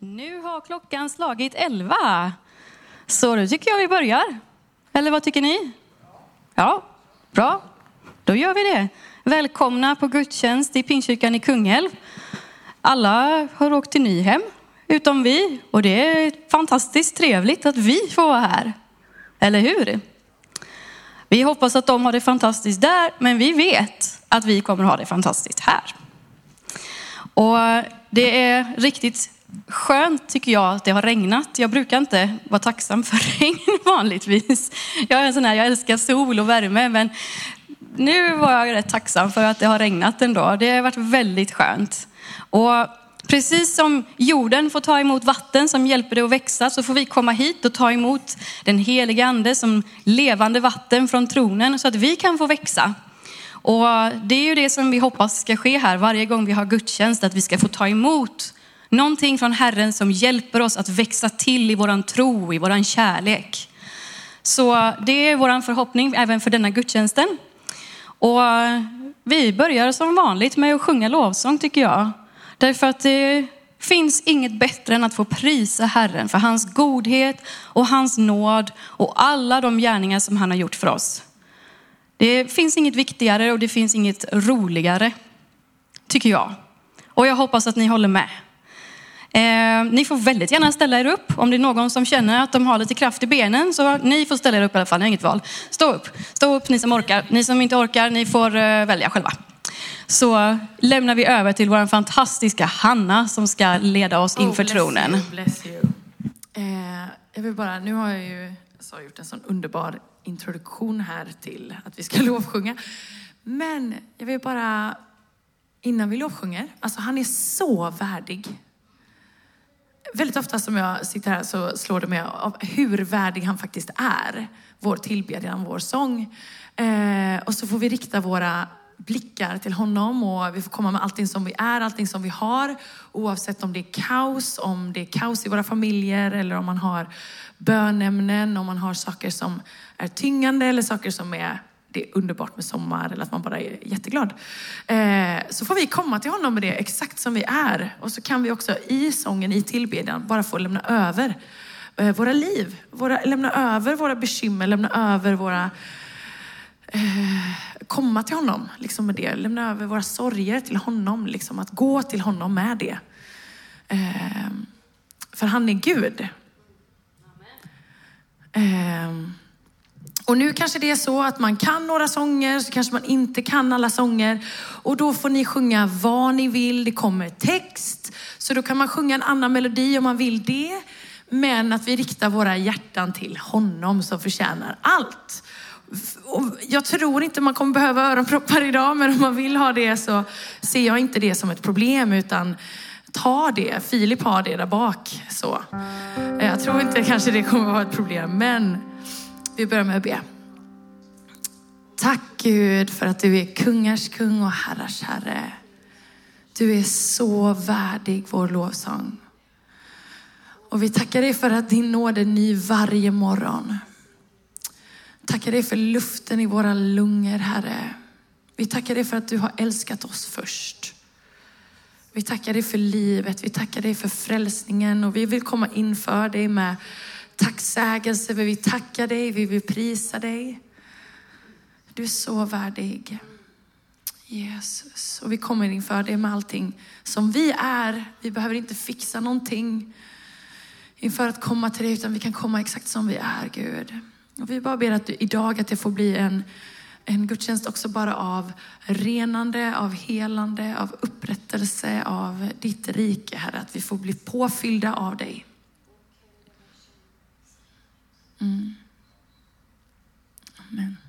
Nu har klockan slagit elva. Så då tycker jag vi börjar. Eller vad tycker ni? Ja, bra. Då gör vi det. Välkomna på gudstjänst i Pingstkyrkan i Kungälv. Alla har åkt till Nyhem, utom vi. Och det är fantastiskt trevligt att vi får vara här. Eller hur? Vi hoppas att de har det fantastiskt där, men vi vet att vi kommer ha det fantastiskt här. Och det är riktigt skönt tycker jag att det har regnat. Jag brukar inte vara tacksam för regn vanligtvis. Jag är en sån här, jag älskar sol och värme, men nu var jag rätt tacksam för att det har regnat ändå. Det har varit väldigt skönt. Och precis som jorden får ta emot vatten som hjälper det att växa, så får vi komma hit och ta emot den heliga ande som levande vatten från tronen så att vi kan få växa. Och det är ju det som vi hoppas ska ske här varje gång vi har gudstjänst, att vi ska få ta emot någonting från Herren som hjälper oss att växa till i våran tro, i våran kärlek. Så det är vår förhoppning även för denna gudstjänsten. Och vi börjar som vanligt med att sjunga lovsång tycker jag. Därför att det finns inget bättre än att få prisa Herren för hans godhet och hans nåd och alla de gärningar som han har gjort för oss. Det finns inget viktigare och det finns inget roligare, tycker jag. Och jag hoppas att ni håller med. Eh, ni får väldigt gärna ställa er upp. Om det är någon som känner att de har lite kraft i benen så ni får ställa er upp i alla fall, ni har inget val. Stå upp, stå upp ni som orkar. Ni som inte orkar, ni får eh, välja själva. Så lämnar vi över till vår fantastiska Hanna som ska leda oss inför oh, tronen. You, bless you. Eh, jag vill bara, nu har jag ju så gjort en sån underbar introduktion här till att vi ska lovsjunga. Men jag vill bara, innan vi lovsjunger, alltså han är så värdig. Väldigt ofta som jag sitter här så slår det mig av hur värdig han faktiskt är. Vår tillbedjan, vår sång. Eh, och så får vi rikta våra blickar till honom och vi får komma med allting som vi är, allting som vi har. Oavsett om det är kaos, om det är kaos i våra familjer eller om man har bönämnen, om man har saker som är tyngande eller saker som är det är underbart med sommar eller att man bara är jätteglad. Eh, så får vi komma till honom med det exakt som vi är. Och så kan vi också i sången, i tillbedjan, bara få lämna över eh, våra liv. Våra, lämna över våra bekymmer, lämna över våra... Eh, komma till honom liksom med det. Lämna över våra sorger till honom. Liksom, att gå till honom med det. För han är Gud. Och nu kanske det är så att man kan några sånger, så kanske man inte kan alla sånger. Och då får ni sjunga vad ni vill, det kommer text. Så då kan man sjunga en annan melodi om man vill det. Men att vi riktar våra hjärtan till honom som förtjänar allt. Och jag tror inte man kommer behöva öronproppar idag, men om man vill ha det så ser jag inte det som ett problem, utan ta det. Filip har det där bak. Så. Jag tror inte kanske det kommer vara ett problem, men vi börjar med att be. Tack Gud för att du är kungars kung och herrars herre. Du är så värdig vår lovsång. Och vi tackar dig för att din nåd är ny varje morgon. Tackar dig för luften i våra lungor, Herre. Vi tackar dig för att du har älskat oss först. Vi tackar dig för livet, vi tackar dig för frälsningen och vi vill komma inför dig med tacksägelse. Vi vill tacka dig, vi vill prisa dig. Du är så värdig. Jesus. Och vi kommer inför dig med allting som vi är. Vi behöver inte fixa någonting inför att komma till dig, utan vi kan komma exakt som vi är, Gud. Och vi bara ber att du, idag att det får bli en, en gudstjänst också bara av renande, av helande, av upprättelse av ditt rike, Herre. Att vi får bli påfyllda av dig. Mm. Amen.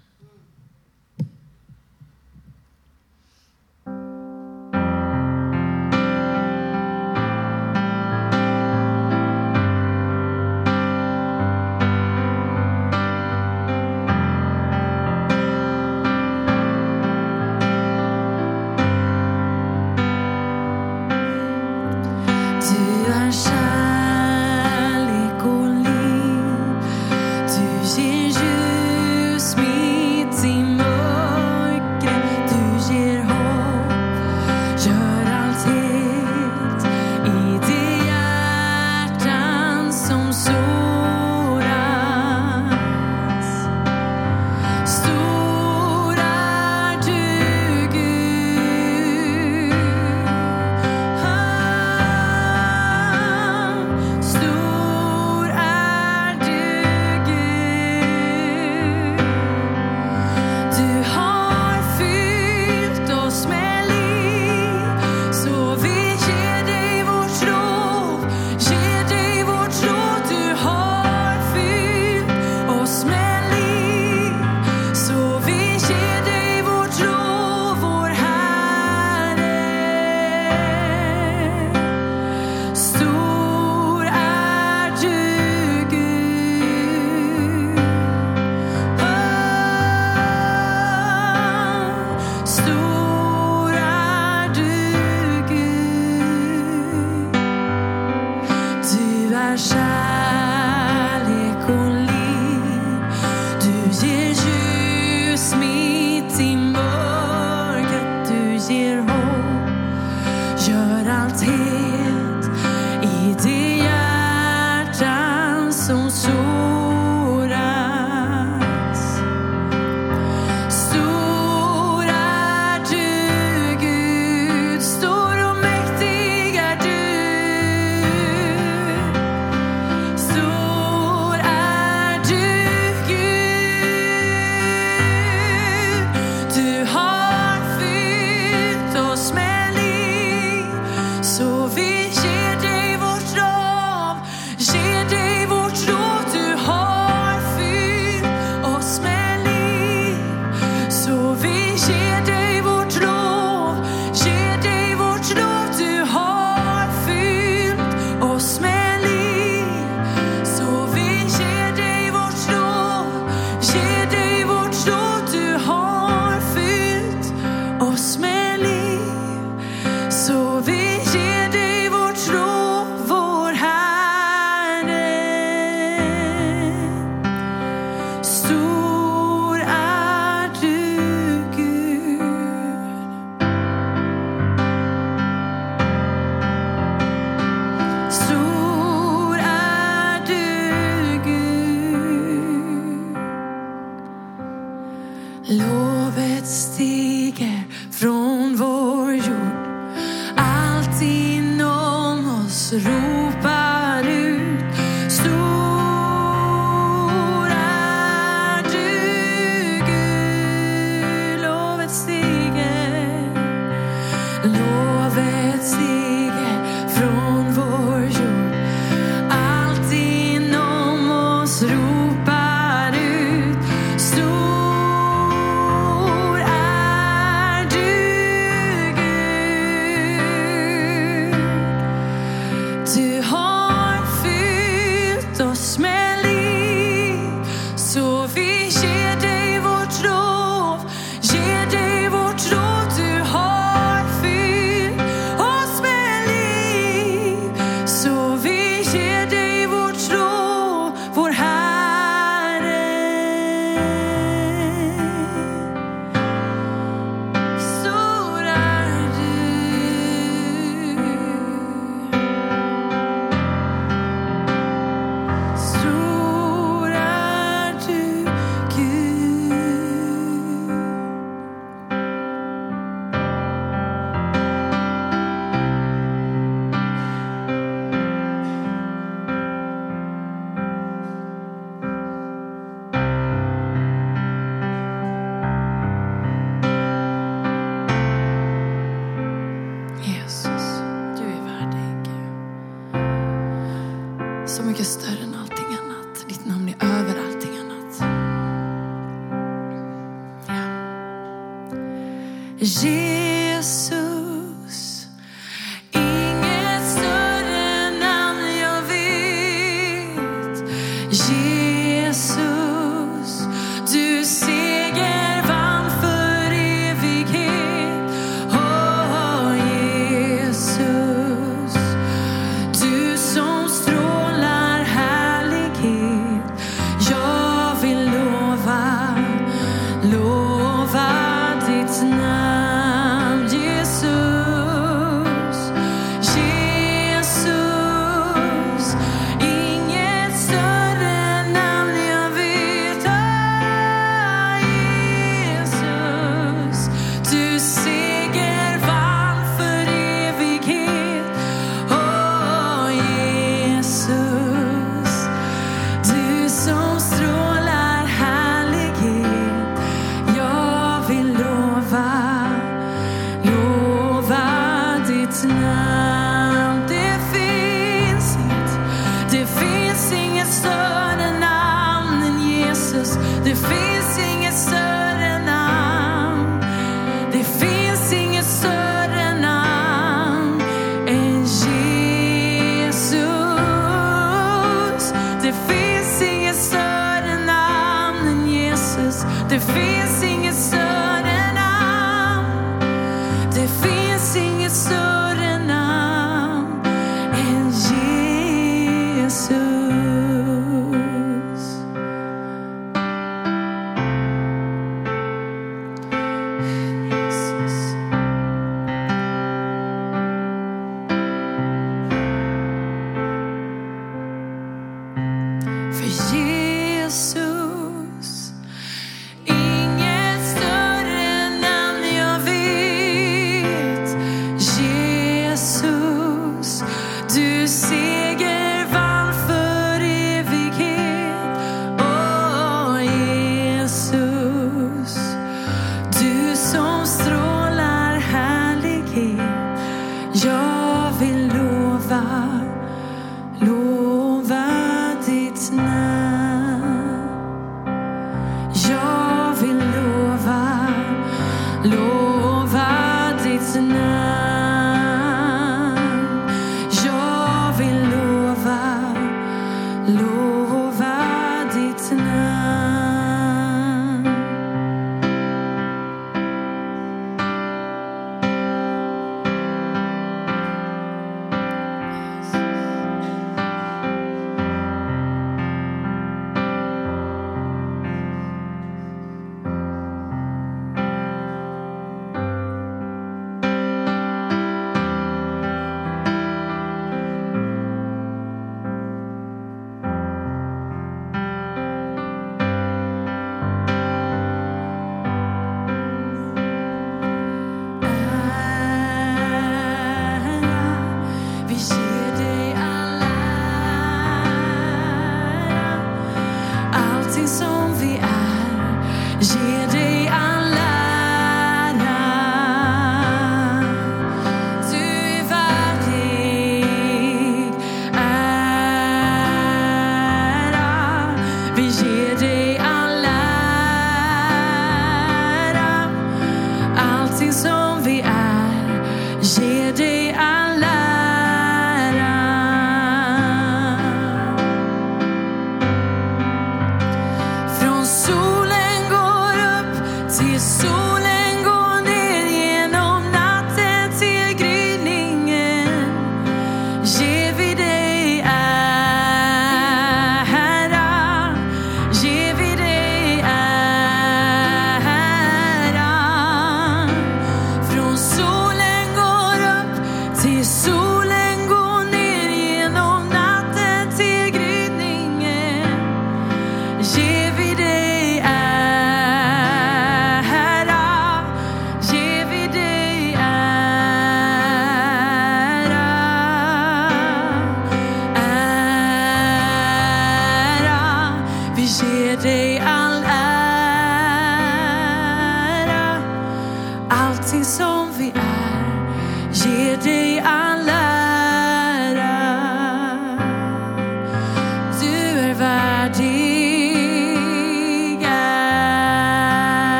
Till solen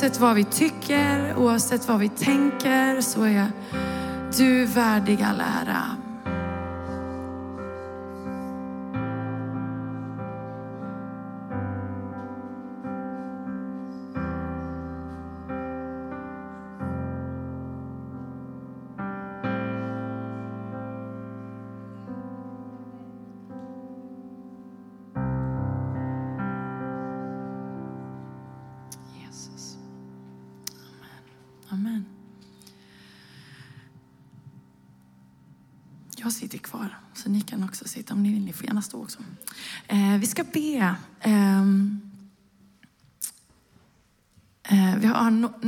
oavsett vad vi tycker, oavsett vad vi tänker, så är du värdig all ära.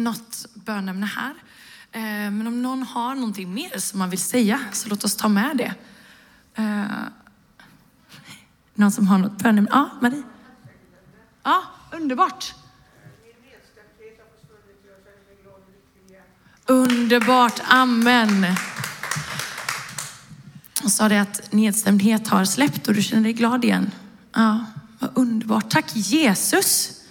Något bönämne här. Eh, men om någon har någonting mer som man vill säga, så låt oss ta med det. Eh, någon som har något bönämne? Ja, Marie? Ja, underbart. Underbart, amen. Och sa det att nedstämdhet har släppt och du känner dig glad igen. Ja, vad underbart. Tack Jesus.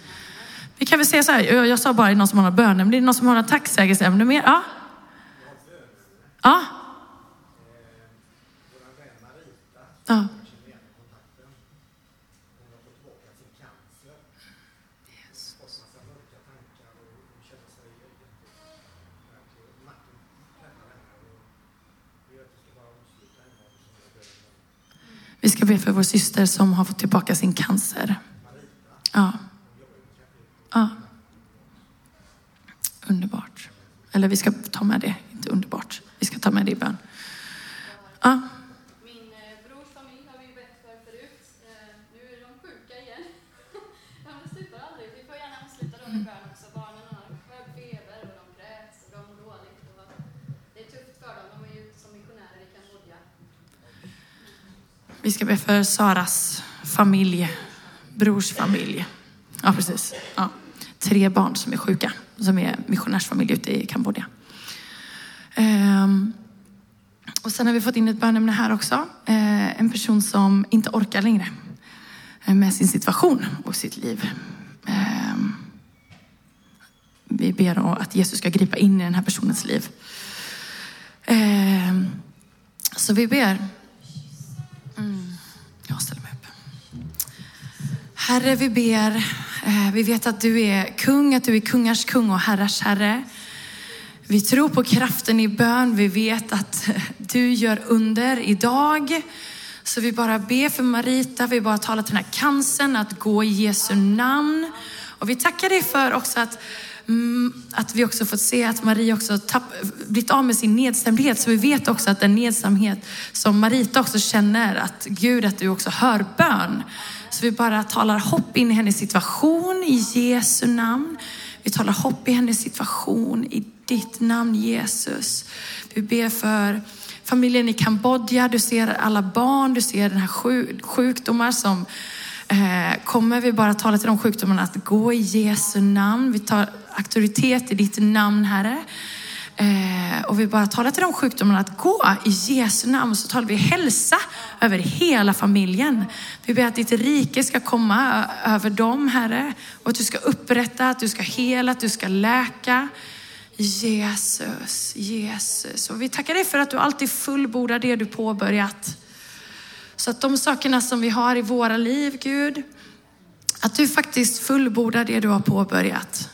Vi kan väl säga så här, jag jag sa bara, är det någon som har några bönämne? Är det någon som har några tacksägelseämne mer? Ja. Ja. Ja. Vi ska be för vår syster som har fått tillbaka sin cancer. Ja. Underbart. Eller vi ska ta med det, inte underbart. Vi ska ta med det i bön. Ja. Feber och de kräks och de mår dåligt. Och det är tufft för dem. De är ju som missionärer i Kambodja. Vi ska be för Saras familj, brors familj. Ja, precis. Ja. Tre barn som är sjuka, som är missionärsfamilj ute i Kambodja. Ehm, och sen har vi fått in ett bönämne här också. Eh, en person som inte orkar längre eh, med sin situation och sitt liv. Ehm, vi ber om att Jesus ska gripa in i den här personens liv. Ehm, så vi ber. Mm, jag ställer mig upp. Herre, vi ber. Eh, vi vet att du är kung, att du är kungars kung och herrars herre. Vi tror på kraften i bön. Vi vet att du gör under idag. Så vi bara ber för Marita, vi bara talar till den här cancern att gå i Jesu namn. Och vi tackar dig för också att, mm, att vi också fått se att Maria också tapp, blivit av med sin nedstämdhet. Så vi vet också att den nedstämdhet som Marita också känner, att Gud, att du också hör bön. Så vi bara talar hopp in i hennes situation i Jesu namn. Vi talar hopp i hennes situation i ditt namn Jesus. Vi ber för familjen i Kambodja. Du ser alla barn, du ser den här sjukdomar som eh, kommer. Vi bara talar till de sjukdomarna att gå i Jesu namn. Vi tar auktoritet i ditt namn Herre. Eh, och vi bara talar till de sjukdomarna att gå i Jesu namn. Så talar vi hälsa över hela familjen. Vi ber att ditt rike ska komma över dem Herre. Och att du ska upprätta, att du ska hela, att du ska läka. Jesus, Jesus. Och vi tackar dig för att du alltid fullbordar det du påbörjat. Så att de sakerna som vi har i våra liv, Gud, att du faktiskt fullbordar det du har påbörjat.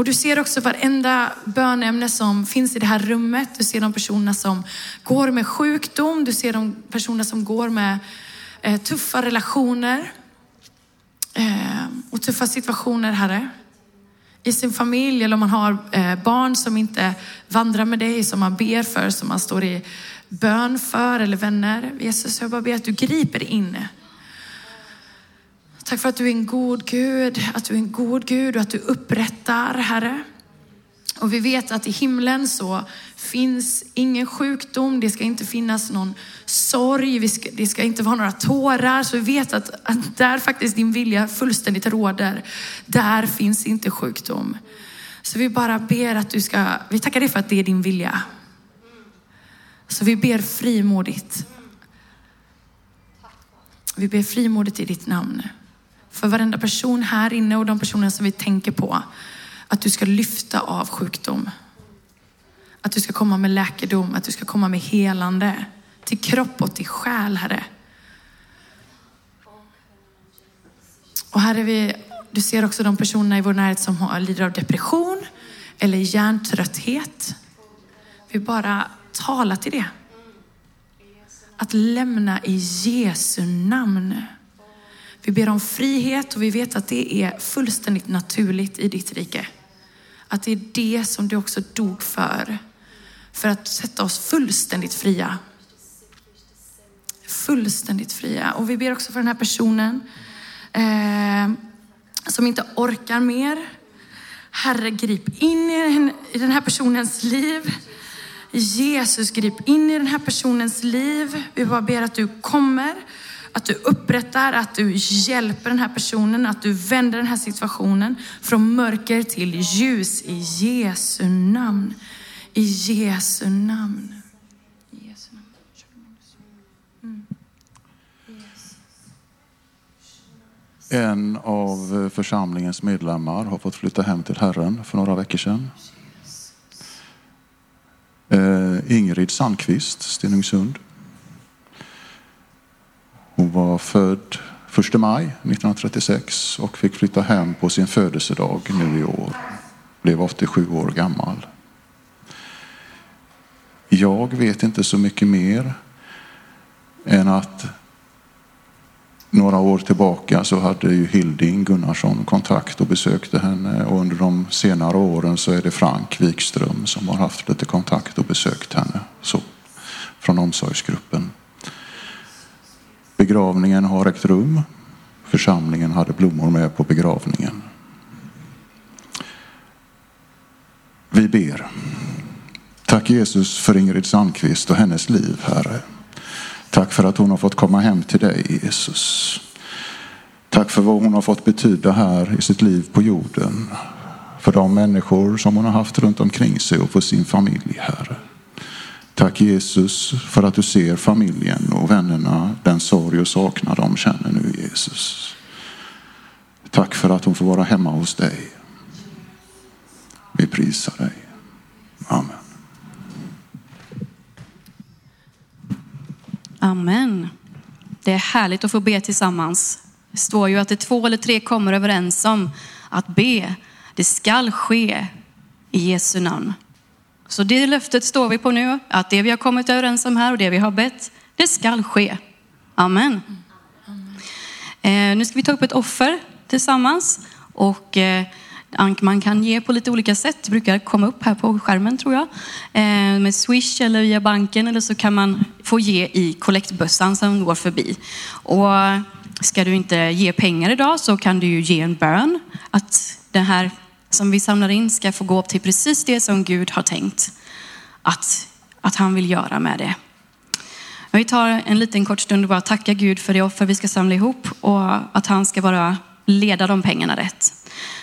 Och du ser också varenda bönämne som finns i det här rummet. Du ser de personerna som går med sjukdom. Du ser de personer som går med eh, tuffa relationer eh, och tuffa situationer, Herre. I sin familj eller om man har eh, barn som inte vandrar med dig, som man ber för, som man står i bön för eller vänner. Jesus, jag bara ber att du griper in. Tack för att du är en god Gud, att du är en god Gud och att du upprättar, Herre. Och vi vet att i himlen så finns ingen sjukdom, det ska inte finnas någon sorg, ska, det ska inte vara några tårar. Så vi vet att, att där faktiskt din vilja fullständigt råder, där finns inte sjukdom. Så vi bara ber att du ska, vi tackar dig för att det är din vilja. Så vi ber frimodigt. Vi ber frimodigt i ditt namn. För varenda person här inne och de personer som vi tänker på. Att du ska lyfta av sjukdom. Att du ska komma med läkedom, att du ska komma med helande. Till kropp och till själ, Herre. Och Herre, vi, du ser också de personerna i vår närhet som har, lider av depression eller hjärntrötthet. Vi bara talar till det. Att lämna i Jesu namn. Vi ber om frihet och vi vet att det är fullständigt naturligt i ditt rike. Att det är det som du också dog för. För att sätta oss fullständigt fria. Fullständigt fria. Och vi ber också för den här personen eh, som inte orkar mer. Herre, grip in i den här personens liv. Jesus, grip in i den här personens liv. Vi bara ber att du kommer att du upprättar, att du hjälper den här personen, att du vänder den här situationen från mörker till ljus i Jesu namn. I Jesu namn. En av församlingens medlemmar har fått flytta hem till Herren för några veckor sedan. Eh, Ingrid Sandqvist, Stenungsund. Hon var född 1 maj 1936 och fick flytta hem på sin födelsedag nu i år. Blev 87 år gammal. Jag vet inte så mycket mer än att några år tillbaka så hade ju Hilding Gunnarsson kontakt och besökte henne och under de senare åren så är det Frank Wikström som har haft lite kontakt och besökt henne så, från omsorgsgruppen. Begravningen har ägt rum. Församlingen hade blommor med på begravningen. Vi ber. Tack Jesus för Ingrid Sandqvist och hennes liv, Herre. Tack för att hon har fått komma hem till dig, Jesus. Tack för vad hon har fått betyda här i sitt liv på jorden. För de människor som hon har haft runt omkring sig och för sin familj, Herre. Tack Jesus för att du ser familjen och vännerna, den sorg och saknad de känner nu Jesus. Tack för att hon får vara hemma hos dig. Vi prisar dig. Amen. Amen. Det är härligt att få be tillsammans. Det står ju att det två eller tre kommer överens om att be. Det skall ske i Jesu namn. Så det löftet står vi på nu, att det vi har kommit överens om här och det vi har bett, det skall ske. Amen. Eh, nu ska vi ta upp ett offer tillsammans och eh, man kan ge på lite olika sätt. Det brukar komma upp här på skärmen tror jag. Eh, med Swish eller via banken eller så kan man få ge i kollektbössan som går förbi. Och eh, ska du inte ge pengar idag så kan du ju ge en bön att den här som vi samlar in ska få gå till precis det som Gud har tänkt att, att han vill göra med det. Vi tar en liten kort stund och bara tackar Gud för det offer vi ska samla ihop och att han ska bara leda de pengarna rätt.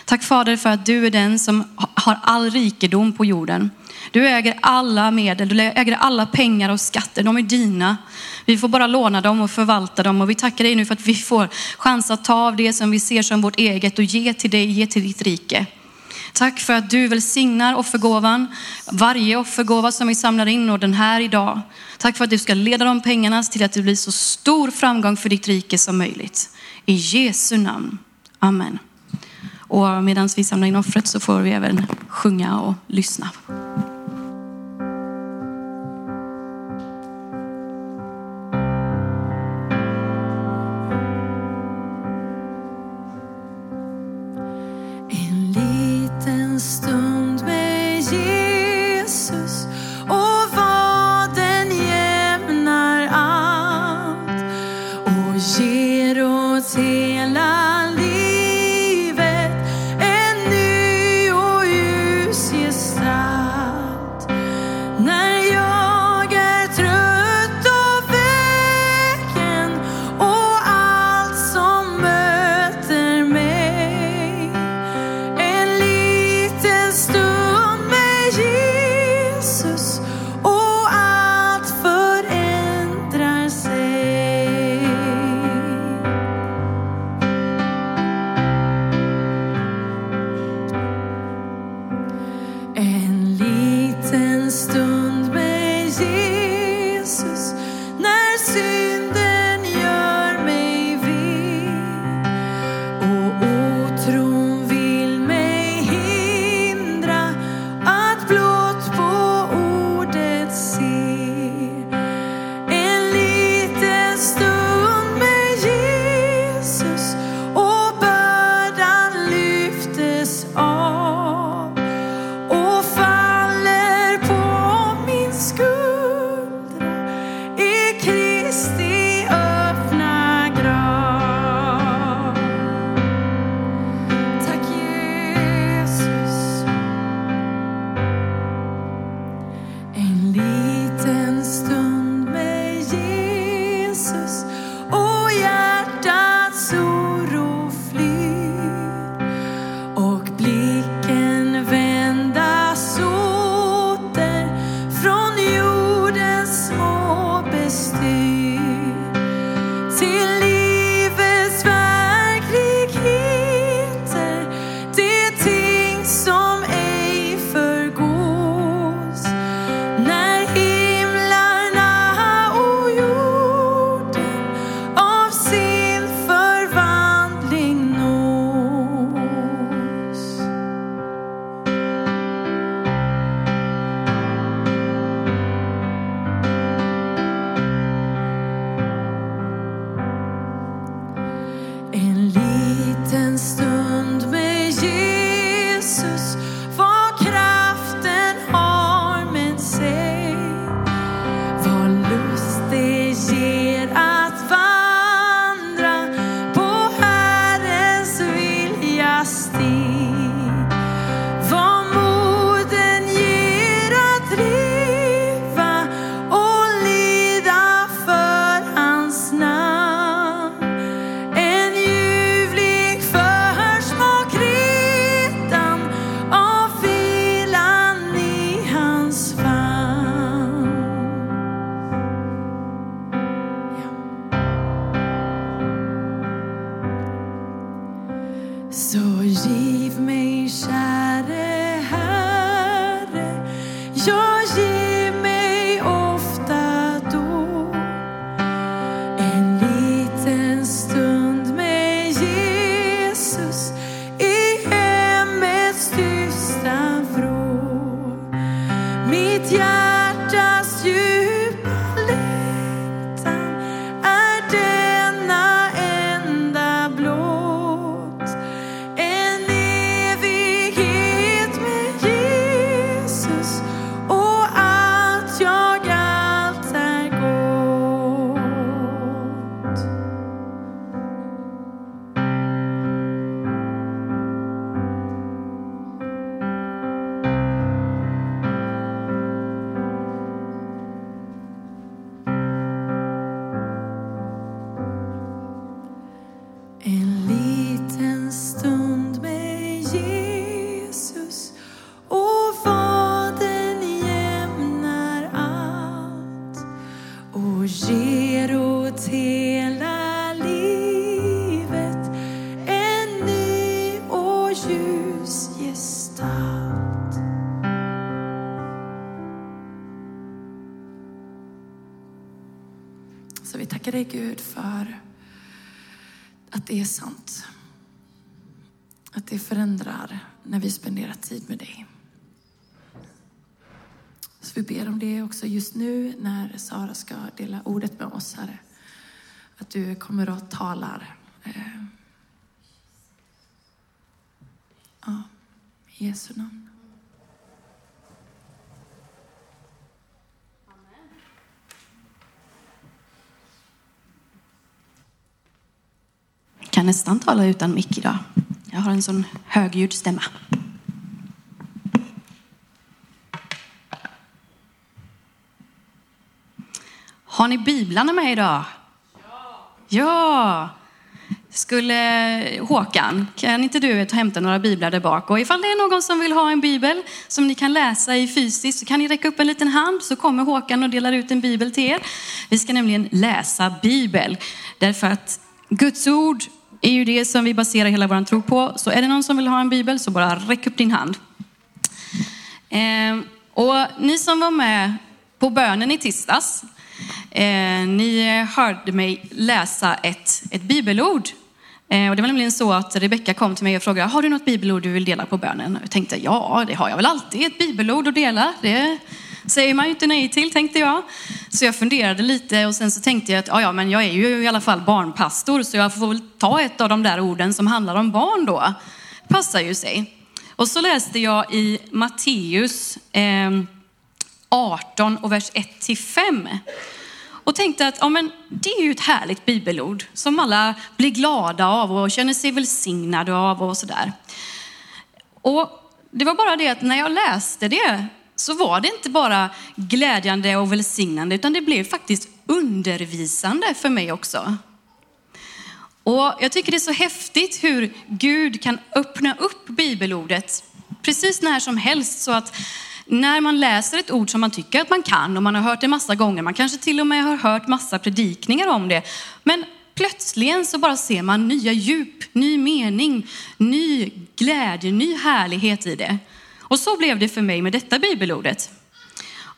Tack Fader för att du är den som har all rikedom på jorden. Du äger alla medel, du äger alla pengar och skatter, de är dina. Vi får bara låna dem och förvalta dem och vi tackar dig nu för att vi får chans att ta av det som vi ser som vårt eget och ge till dig, ge till ditt rike. Tack för att du välsignar offergåvan, varje offergåva som vi samlar in och den här idag. Tack för att du ska leda de pengarna till att det blir så stor framgång för ditt rike som möjligt. I Jesu namn. Amen. Och medan vi samlar in offret så får vi även sjunga och lyssna. Sant. Att det förändrar när vi spenderar tid med dig. Så vi ber om det också just nu när Sara ska dela ordet med oss, Herre. Att du kommer och talar. Eh. Ja, i Jesu namn. Kan nästan tala utan mick idag. Jag har en sån högljudd stämma. Har ni biblarna med idag? Ja! Skulle Håkan, kan inte du ta hämta några biblar där bak? Och ifall det är någon som vill ha en bibel som ni kan läsa i fysiskt så kan ni räcka upp en liten hand så kommer Håkan och delar ut en bibel till er. Vi ska nämligen läsa bibel därför att Guds ord är ju det som vi baserar hela vår tro på. Så är det någon som vill ha en bibel så bara räck upp din hand. Eh, och ni som var med på bönen i tisdags, eh, ni hörde mig läsa ett, ett bibelord. Eh, och det var nämligen så att Rebecka kom till mig och frågade, har du något bibelord du vill dela på bönen? Jag tänkte, ja det har jag väl alltid, ett bibelord att dela. Det säger man ju inte nej till, tänkte jag. Så jag funderade lite och sen så tänkte jag att ja, ja, men jag är ju i alla fall barnpastor så jag får väl ta ett av de där orden som handlar om barn då. Passar ju sig. Och så läste jag i Matteus eh, 18 och vers 1 till 5. Och tänkte att ja, men det är ju ett härligt bibelord som alla blir glada av och känner sig välsignade av och sådär. Och det var bara det att när jag läste det så var det inte bara glädjande och välsignande utan det blev faktiskt undervisande för mig också. Och jag tycker det är så häftigt hur Gud kan öppna upp bibelordet precis när som helst så att när man läser ett ord som man tycker att man kan och man har hört det massa gånger, man kanske till och med har hört massa predikningar om det, men plötsligt så bara ser man nya djup, ny mening, ny glädje, ny härlighet i det. Och så blev det för mig med detta bibelordet.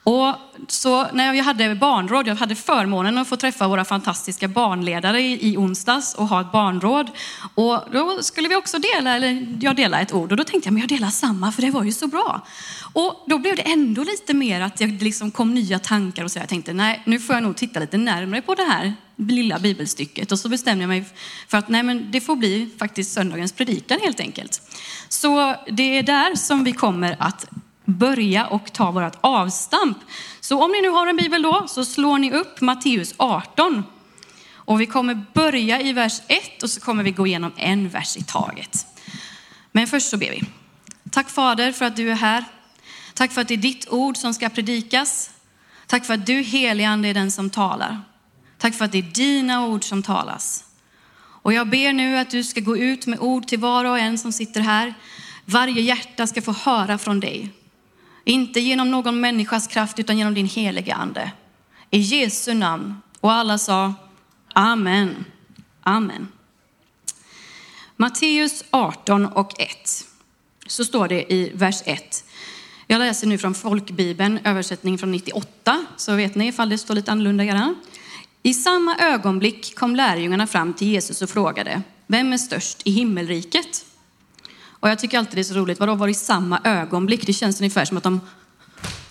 Och så när jag hade barnråd, jag hade förmånen att få träffa våra fantastiska barnledare i, onsdags och ha ett barnråd. Och då skulle vi också dela, eller jag delade ett ord och då tänkte jag, men jag delar samma för det var ju så bra. Och då blev det ändå lite mer att jag liksom kom nya tankar och så jag tänkte, nej nu får jag nog titta lite närmare på det här lilla bibelstycket. Och så bestämde jag mig för att nej, men det får bli faktiskt söndagens predikan helt enkelt. Så det är där som vi kommer att börja och ta vårt avstamp. Så om ni nu har en bibel då så slår ni upp Matteus 18. Och vi kommer börja i vers 1 och så kommer vi gå igenom en vers i taget. Men först så ber vi. Tack Fader för att du är här. Tack för att det är ditt ord som ska predikas. Tack för att du heligande är den som talar. Tack för att det är dina ord som talas. Och jag ber nu att du ska gå ut med ord till var och en som sitter här. Varje hjärta ska få höra från dig. Inte genom någon människas kraft utan genom din heliga ande. I Jesu namn. Och alla sa Amen. Amen. Matteus 18 och 1. Så står det i vers 1. Jag läser nu från folkbibeln, översättning från 98, så vet ni ifall det står lite annorlunda grann. I samma ögonblick kom lärjungarna fram till Jesus och frågade, vem är störst i himmelriket? Och jag tycker alltid det är så roligt, vadå var det i samma ögonblick? Det känns ungefär som att de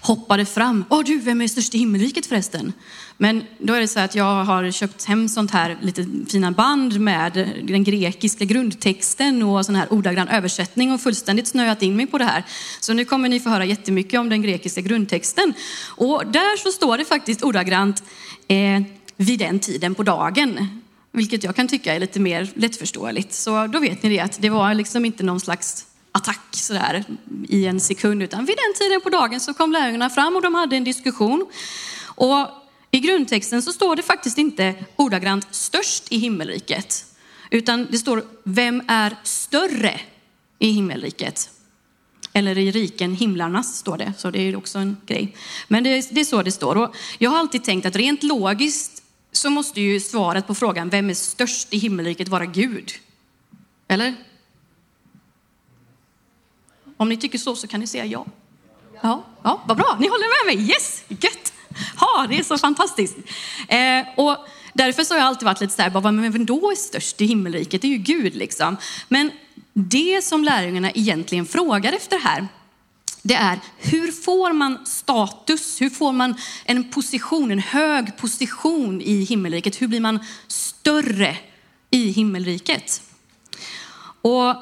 hoppade fram. Åh du, vem är störst i himmelriket förresten? Men då är det så att jag har köpt hem sånt här lite fina band med den grekiska grundtexten och sån här ordagrann översättning och fullständigt snöat in mig på det här. Så nu kommer ni få höra jättemycket om den grekiska grundtexten. Och där så står det faktiskt ordagrant eh, vid den tiden på dagen. Vilket jag kan tycka är lite mer lättförståeligt. Så då vet ni det att det var liksom inte någon slags attack sådär i en sekund. Utan vid den tiden på dagen så kom lärjungarna fram och de hade en diskussion. Och i grundtexten så står det faktiskt inte ordagrant störst i himmelriket. Utan det står vem är större i himmelriket? Eller i riken himlarnas står det, så det är också en grej. Men det, det är så det står. Och jag har alltid tänkt att rent logiskt så måste ju svaret på frågan vem är störst i himmelriket vara Gud. Eller? Om ni tycker så så kan ni säga ja. Ja, ja vad bra, ni håller med mig. Yes, gött. Ja, det är så fantastiskt. Eh, och därför så har jag alltid varit lite så här, men vem då är störst i himmelriket? Det är ju Gud liksom. Men det som lärjungarna egentligen frågar efter här, det är hur får man status? Hur får man en position, en hög position i himmelriket? Hur blir man större i himmelriket? Och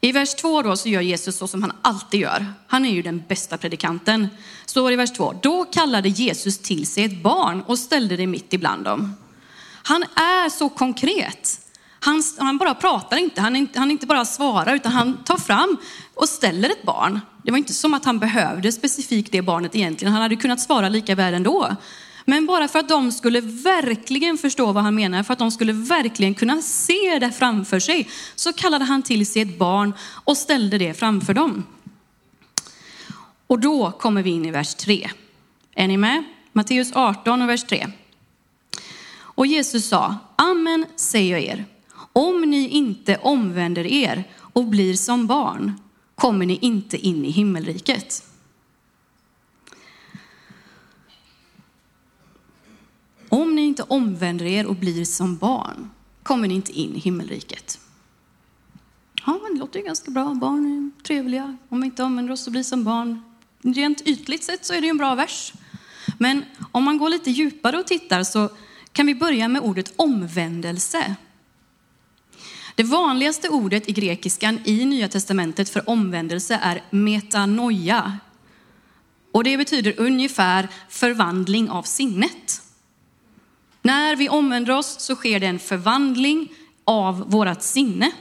i vers 2 då så gör Jesus så som han alltid gör. Han är ju den bästa predikanten. Står i vers 2. Då kallade Jesus till sig ett barn och ställde det mitt ibland dem. Han är så konkret. Han, han bara pratar inte, han, inte, han inte bara svarar, utan han tar fram och ställer ett barn. Det var inte som att han behövde specifikt det barnet egentligen. Han hade kunnat svara lika väl ändå. Men bara för att de skulle verkligen förstå vad han menar, för att de skulle verkligen kunna se det framför sig, så kallade han till sig ett barn och ställde det framför dem. Och då kommer vi in i vers 3. Är ni med? Matteus 18 och vers 3. Och Jesus sa, Amen säger jag er, om ni inte omvänder er och blir som barn kommer ni inte in i himmelriket. Om ni inte omvänder er och blir som barn kommer ni inte in i himmelriket. Ja, men det låter ju ganska bra. Barn är trevliga. Om vi inte omvänder oss och blir som barn. Rent ytligt sett så är det ju en bra vers. Men om man går lite djupare och tittar så kan vi börja med ordet omvändelse. Det vanligaste ordet i grekiskan i Nya Testamentet för omvändelse är metanoia. Och det betyder ungefär förvandling av sinnet. När vi omvänder oss så sker det en förvandling av vårt sinne.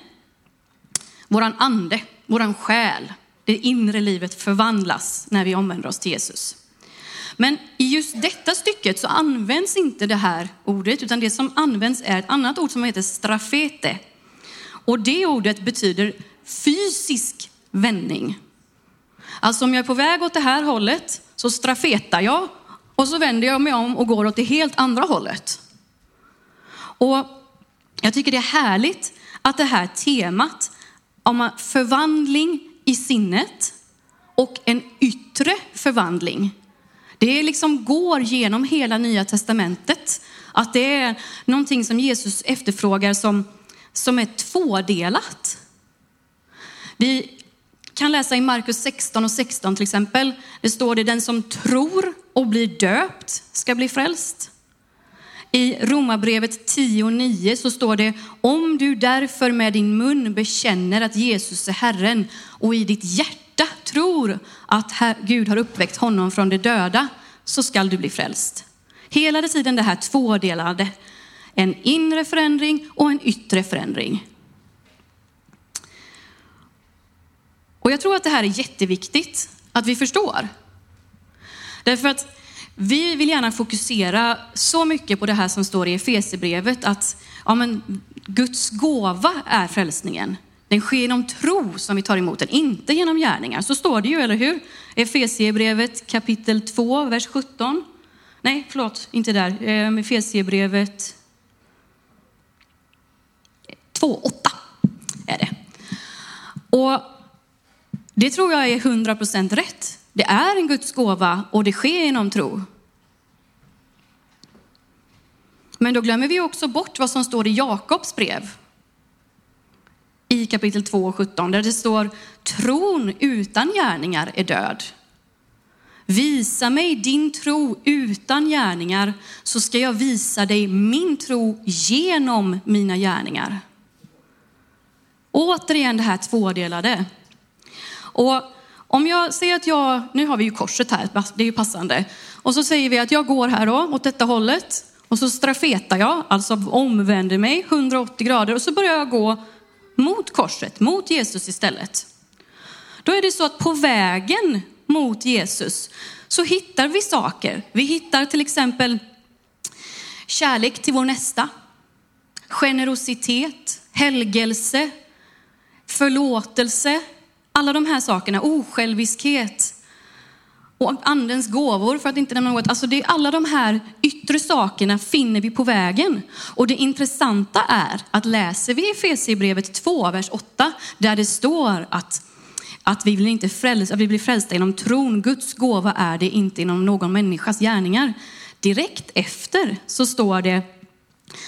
Våran ande, våran själ, det inre livet förvandlas när vi omvänder oss till Jesus. Men i just detta stycket så används inte det här ordet, utan det som används är ett annat ord som heter strafete. Och det ordet betyder fysisk vändning. Alltså om jag är på väg åt det här hållet så strafetar jag och så vänder jag mig om och går åt det helt andra hållet. Och jag tycker det är härligt att det här temat om förvandling i sinnet och en yttre förvandling det liksom går genom hela nya testamentet. Att det är någonting som Jesus efterfrågar som, som är tvådelat. Vi kan läsa i Markus 16 och 16 till exempel. Det står det den som tror och blir döpt ska bli frälst. I Romarbrevet 10 och 9 så står det om du därför med din mun bekänner att Jesus är Herren och i ditt hjärta tror att Gud har uppväckt honom från de döda så skall du bli frälst. Hela tiden det här tvådelade. En inre förändring och en yttre förändring. Och jag tror att det här är jätteviktigt att vi förstår. Därför att vi vill gärna fokusera så mycket på det här som står i Efesierbrevet att ja, men, Guds gåva är frälsningen. Den sker genom tro som vi tar emot den, inte genom gärningar. Så står det ju, eller hur? Efesierbrevet kapitel 2, vers 17. Nej, förlåt, inte där. Ehm, Efesierbrevet 2.8 är det. Och det tror jag är 100% rätt. Det är en Guds gåva och det sker genom tro. Men då glömmer vi också bort vad som står i Jakobs brev i kapitel 2 och 17 där det står tron utan gärningar är död. Visa mig din tro utan gärningar så ska jag visa dig min tro genom mina gärningar. Återigen det här tvådelade. Och om jag säger att jag, nu har vi ju korset här, det är ju passande. Och så säger vi att jag går här då åt detta hållet och så strafetar jag, alltså omvänder mig 180 grader och så börjar jag gå mot korset, mot Jesus istället. Då är det så att på vägen mot Jesus så hittar vi saker. Vi hittar till exempel kärlek till vår nästa, generositet, helgelse, förlåtelse, alla de här sakerna, osjälviskhet och andens gåvor för att inte nämna något. Alltså det är alla de här yttre sakerna finner vi på vägen. Och det intressanta är att läser vi Efesierbrevet 2, vers 8, där det står att att vi, vill inte frälsa, att vi blir frälsta genom tron. Guds gåva är det inte inom någon människas gärningar. Direkt efter så står det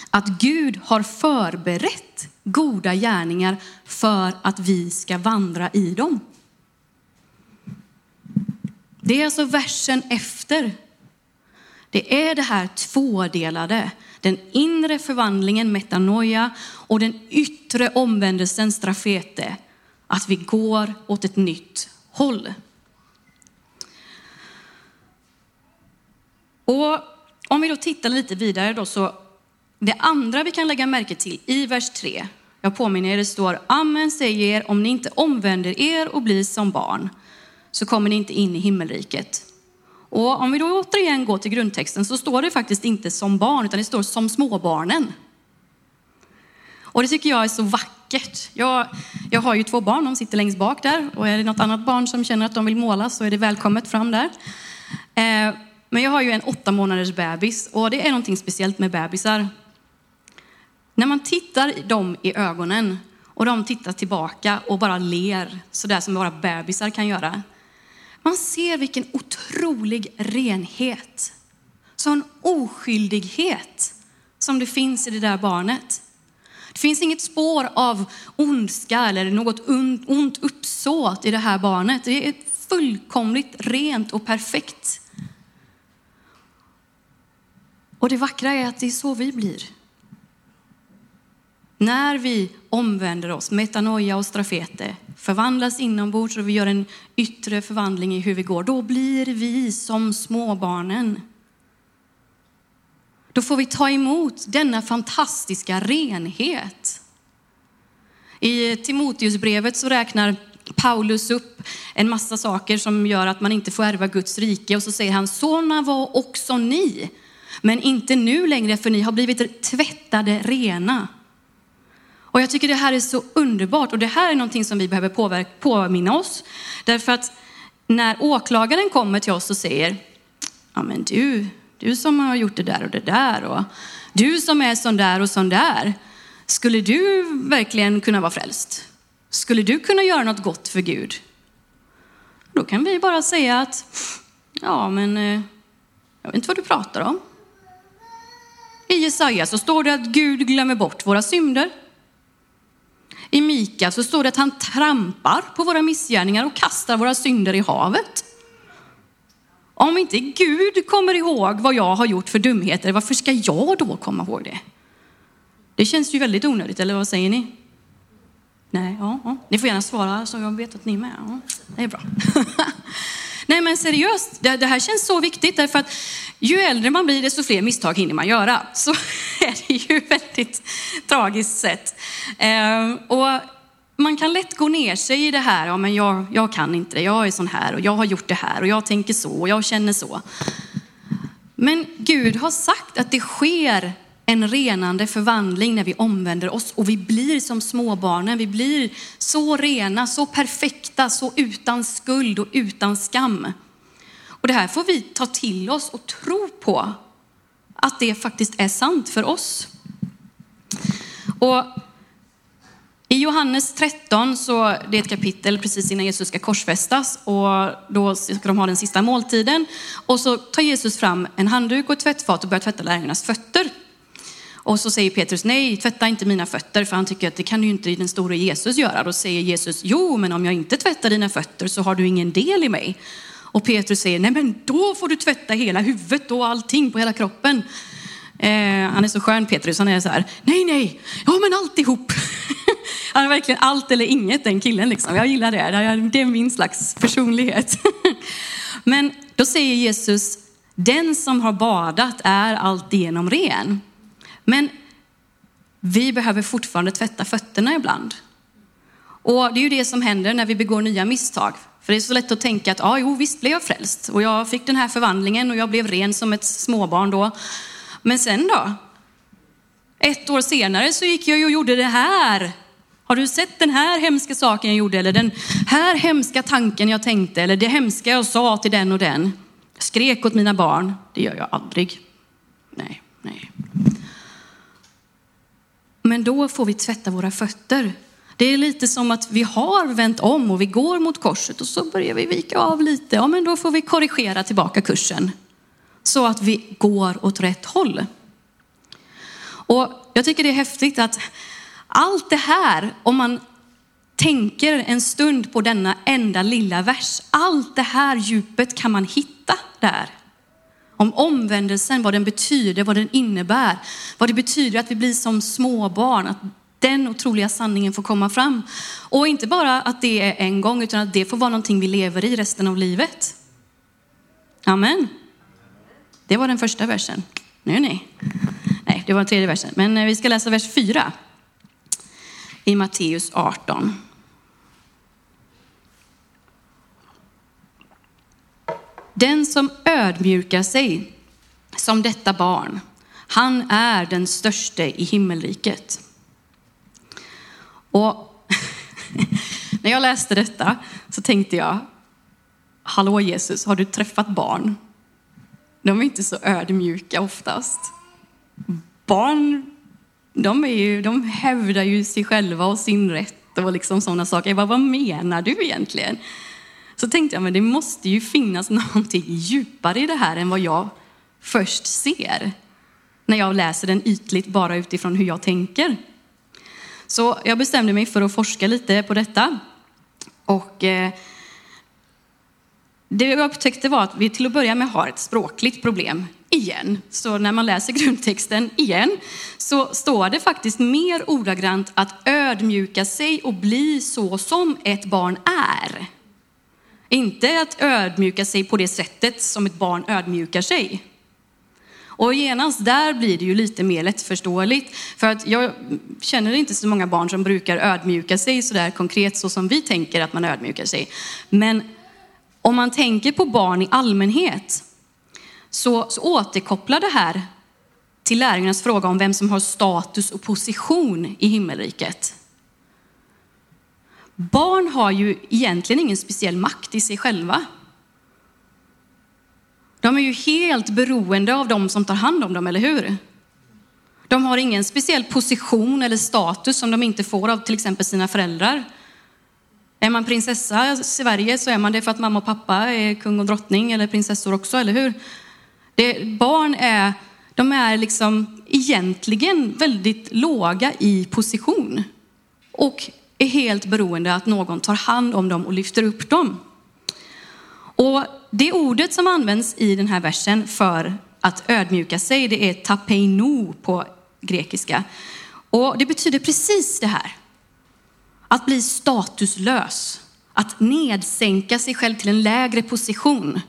att Gud har förberett goda gärningar för att vi ska vandra i dem. Det är alltså versen efter. Det är det här tvådelade. Den inre förvandlingen, metanoia, och den yttre omvändelsen, strafete. Att vi går åt ett nytt håll. Och om vi då tittar lite vidare då så, det andra vi kan lägga märke till i vers 3, jag påminner er, det står Amen säger er, om ni inte omvänder er och blir som barn, så kommer ni inte in i himmelriket. Och om vi då återigen går till grundtexten så står det faktiskt inte som barn, utan det står som småbarnen. Och det tycker jag är så vackert. Jag, jag har ju två barn, de sitter längst bak där. Och är det något annat barn som känner att de vill måla så är det välkommet fram där. Eh, men jag har ju en åtta månaders bebis och det är någonting speciellt med bebisar. När man tittar dem i ögonen och de tittar tillbaka och bara ler, sådär som bara bebisar kan göra. Man ser vilken otrolig renhet, sån oskyldighet som det finns i det där barnet. Det finns inget spår av ondska eller något ont uppsåt i det här barnet. Det är fullkomligt rent och perfekt. Och det vackra är att det är så vi blir. När vi omvänder oss, metanoia och strafete, förvandlas inombords och vi gör en yttre förvandling i hur vi går, då blir vi som småbarnen. Då får vi ta emot denna fantastiska renhet. I Timoteusbrevet så räknar Paulus upp en massa saker som gör att man inte får ärva Guds rike och så säger han, sådana var också ni, men inte nu längre för ni har blivit tvättade rena. Och jag tycker det här är så underbart och det här är någonting som vi behöver påverka, påminna oss. Därför att när åklagaren kommer till oss och säger, ja men du, du som har gjort det där och det där och du som är sån där och sån där. Skulle du verkligen kunna vara frälst? Skulle du kunna göra något gott för Gud? Då kan vi bara säga att, ja men, eh, jag vet inte vad du pratar om. I Jesaja så står det att Gud glömmer bort våra synder. I Mika så står det att han trampar på våra missgärningar och kastar våra synder i havet. Om inte Gud kommer ihåg vad jag har gjort för dumheter, varför ska jag då komma ihåg det? Det känns ju väldigt onödigt, eller vad säger ni? Nej, ja, ja. Ni får gärna svara så jag vet att ni är med. Ja, det är bra. Nej men seriöst, det, det, här känns så viktigt därför att ju äldre man blir desto fler misstag hinner man göra. Så är det ju väldigt tragiskt sett. Eh, och man kan lätt gå ner sig i det här, ja men jag, jag kan inte det, jag är sån här och jag har gjort det här och jag tänker så och jag känner så. Men Gud har sagt att det sker en renande förvandling när vi omvänder oss och vi blir som småbarnen. Vi blir så rena, så perfekta, så utan skuld och utan skam. Och det här får vi ta till oss och tro på att det faktiskt är sant för oss. Och i Johannes 13, så det är ett kapitel precis innan Jesus ska korsfästas och då ska de ha den sista måltiden. Och så tar Jesus fram en handduk och ett tvättfat och börjar tvätta lärjungarnas fötter. Och så säger Petrus, nej, tvätta inte mina fötter, för han tycker att det kan ju inte den store Jesus göra. Då säger Jesus, jo, men om jag inte tvättar dina fötter så har du ingen del i mig. Och Petrus säger, nej men då får du tvätta hela huvudet och allting på hela kroppen. Eh, han är så skön Petrus, han är så här, nej nej, ja men alltihop. han är verkligen allt eller inget den killen liksom. Jag gillar det, det är min slags personlighet. men då säger Jesus, den som har badat är alltigenom ren. Men vi behöver fortfarande tvätta fötterna ibland. Och det är ju det som händer när vi begår nya misstag. För det är så lätt att tänka att, ja, jo, visst blev jag frälst och jag fick den här förvandlingen och jag blev ren som ett småbarn då. Men sen då? Ett år senare så gick jag och gjorde det här. Har du sett den här hemska saken jag gjorde? Eller den här hemska tanken jag tänkte? Eller det hemska jag sa till den och den? Jag skrek åt mina barn. Det gör jag aldrig. Nej, nej. Men då får vi tvätta våra fötter. Det är lite som att vi har vänt om och vi går mot korset och så börjar vi vika av lite. Ja, men då får vi korrigera tillbaka kursen så att vi går åt rätt håll. Och jag tycker det är häftigt att Allt det här, om man tänker en stund på denna enda lilla vers, allt det här djupet kan man hitta där. Om omvändelsen, vad den betyder, vad den innebär, vad det betyder att vi blir som småbarn, att den otroliga sanningen får komma fram. Och inte bara att det är en gång, utan att det får vara någonting vi lever i resten av livet. Amen. Det var den första versen. Nu nej. Nej, det var den tredje versen. Men eh, vi ska läsa vers 4 i Matteus 18. Den som ödmjukar sig som detta barn, han är den störste i himmelriket. Och när jag läste detta så tänkte jag, hallå Jesus, har du träffat barn? De är inte så ödmjuka oftast. Barn, de, är ju, de hävdar ju sig själva och sin rätt och liksom sådana saker. Jag bara, vad menar du egentligen? Så tänkte jag, men det måste ju finnas någonting djupare i det här än vad jag först ser. När jag läser den ytligt bara utifrån hur jag tänker. Så jag bestämde mig för att forska lite på detta. Och eh, det jag upptäckte var att vi till att börja med har ett språkligt problem igen. Så när man läser grundtexten igen så står det faktiskt mer ordagrant att ödmjuka sig och bli så som ett barn är. Inte att ödmjuka sig på det sättet som ett barn ödmjukar sig. Och genast där blir det ju lite mer lättförståeligt. För att jag känner inte så många barn som brukar ödmjuka sig så där konkret så som vi tänker att man ödmjukar sig. Men om man tänker på barn i allmänhet så, så återkopplar det här till lärjungarnas fråga om vem som har status och position i himmelriket. Barn har ju egentligen ingen speciell makt i sig själva. De är ju helt beroende av de som tar hand om dem, eller hur? De har ingen speciell position eller status som de inte får av till exempel sina föräldrar. Är man prinsessa i Sverige så är man det för att mamma och pappa är kung och drottning eller prinsessor också, eller hur? Det, barn är, de är liksom egentligen väldigt låga i position och är helt beroende att någon tar hand om dem och lyfter upp dem. Och det ordet som används i den här versen för att ödmjuka sig, det är tapeino på grekiska. Och det betyder precis det här. Att bli statuslös, att nedsänka sig själv till en lägre position.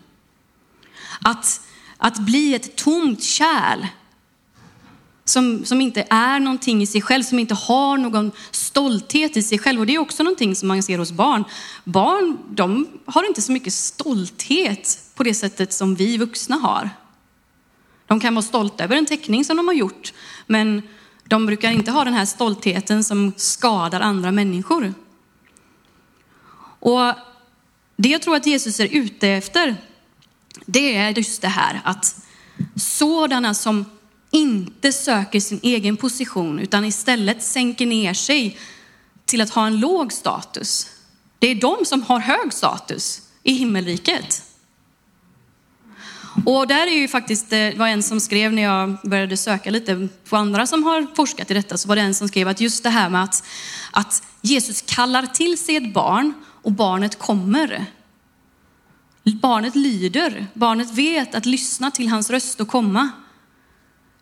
Att, att bli ett tomt kärl som, som inte är någonting i sig själv, som inte har någon stolthet i sig själv. Och det är också någonting som man ser hos barn. Barn, de har inte så mycket stolthet på det sättet som vi vuxna har. De kan vara stolta över en teckning som de har gjort, men de brukar inte ha den här stoltheten som skadar andra människor. Och det jag tror att Jesus är ute efter, det är just det här att sådana som inte söker sin egen position utan istället sänker ner sig till att ha en låg status. Det är de som har hög status i himmelriket. Och där är ju faktiskt, eh, det var en som skrev när jag började söka lite på andra som har forskat i detta, så var det en som skrev att just det här med att, att Jesus kallar till sig ett barn och barnet kommer. Barnet lyder, barnet vet att lyssna till hans röst och komma.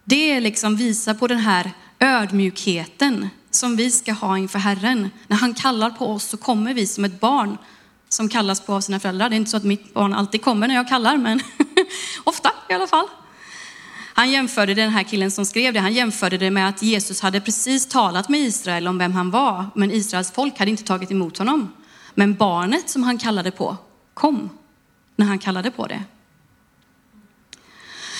Det liksom visar på den här ödmjukheten som vi ska ha inför Herren. När han kallar på oss så kommer vi som ett barn som kallas på av sina föräldrar. Det är inte så att mitt barn alltid kommer när jag kallar, men ofta i alla fall. Han jämförde den här killen som skrev det, han jämförde det med att Jesus hade precis talat med Israel om vem han var, men Israels folk hade inte tagit emot honom. Men barnet som han kallade på kom när han kallade på det.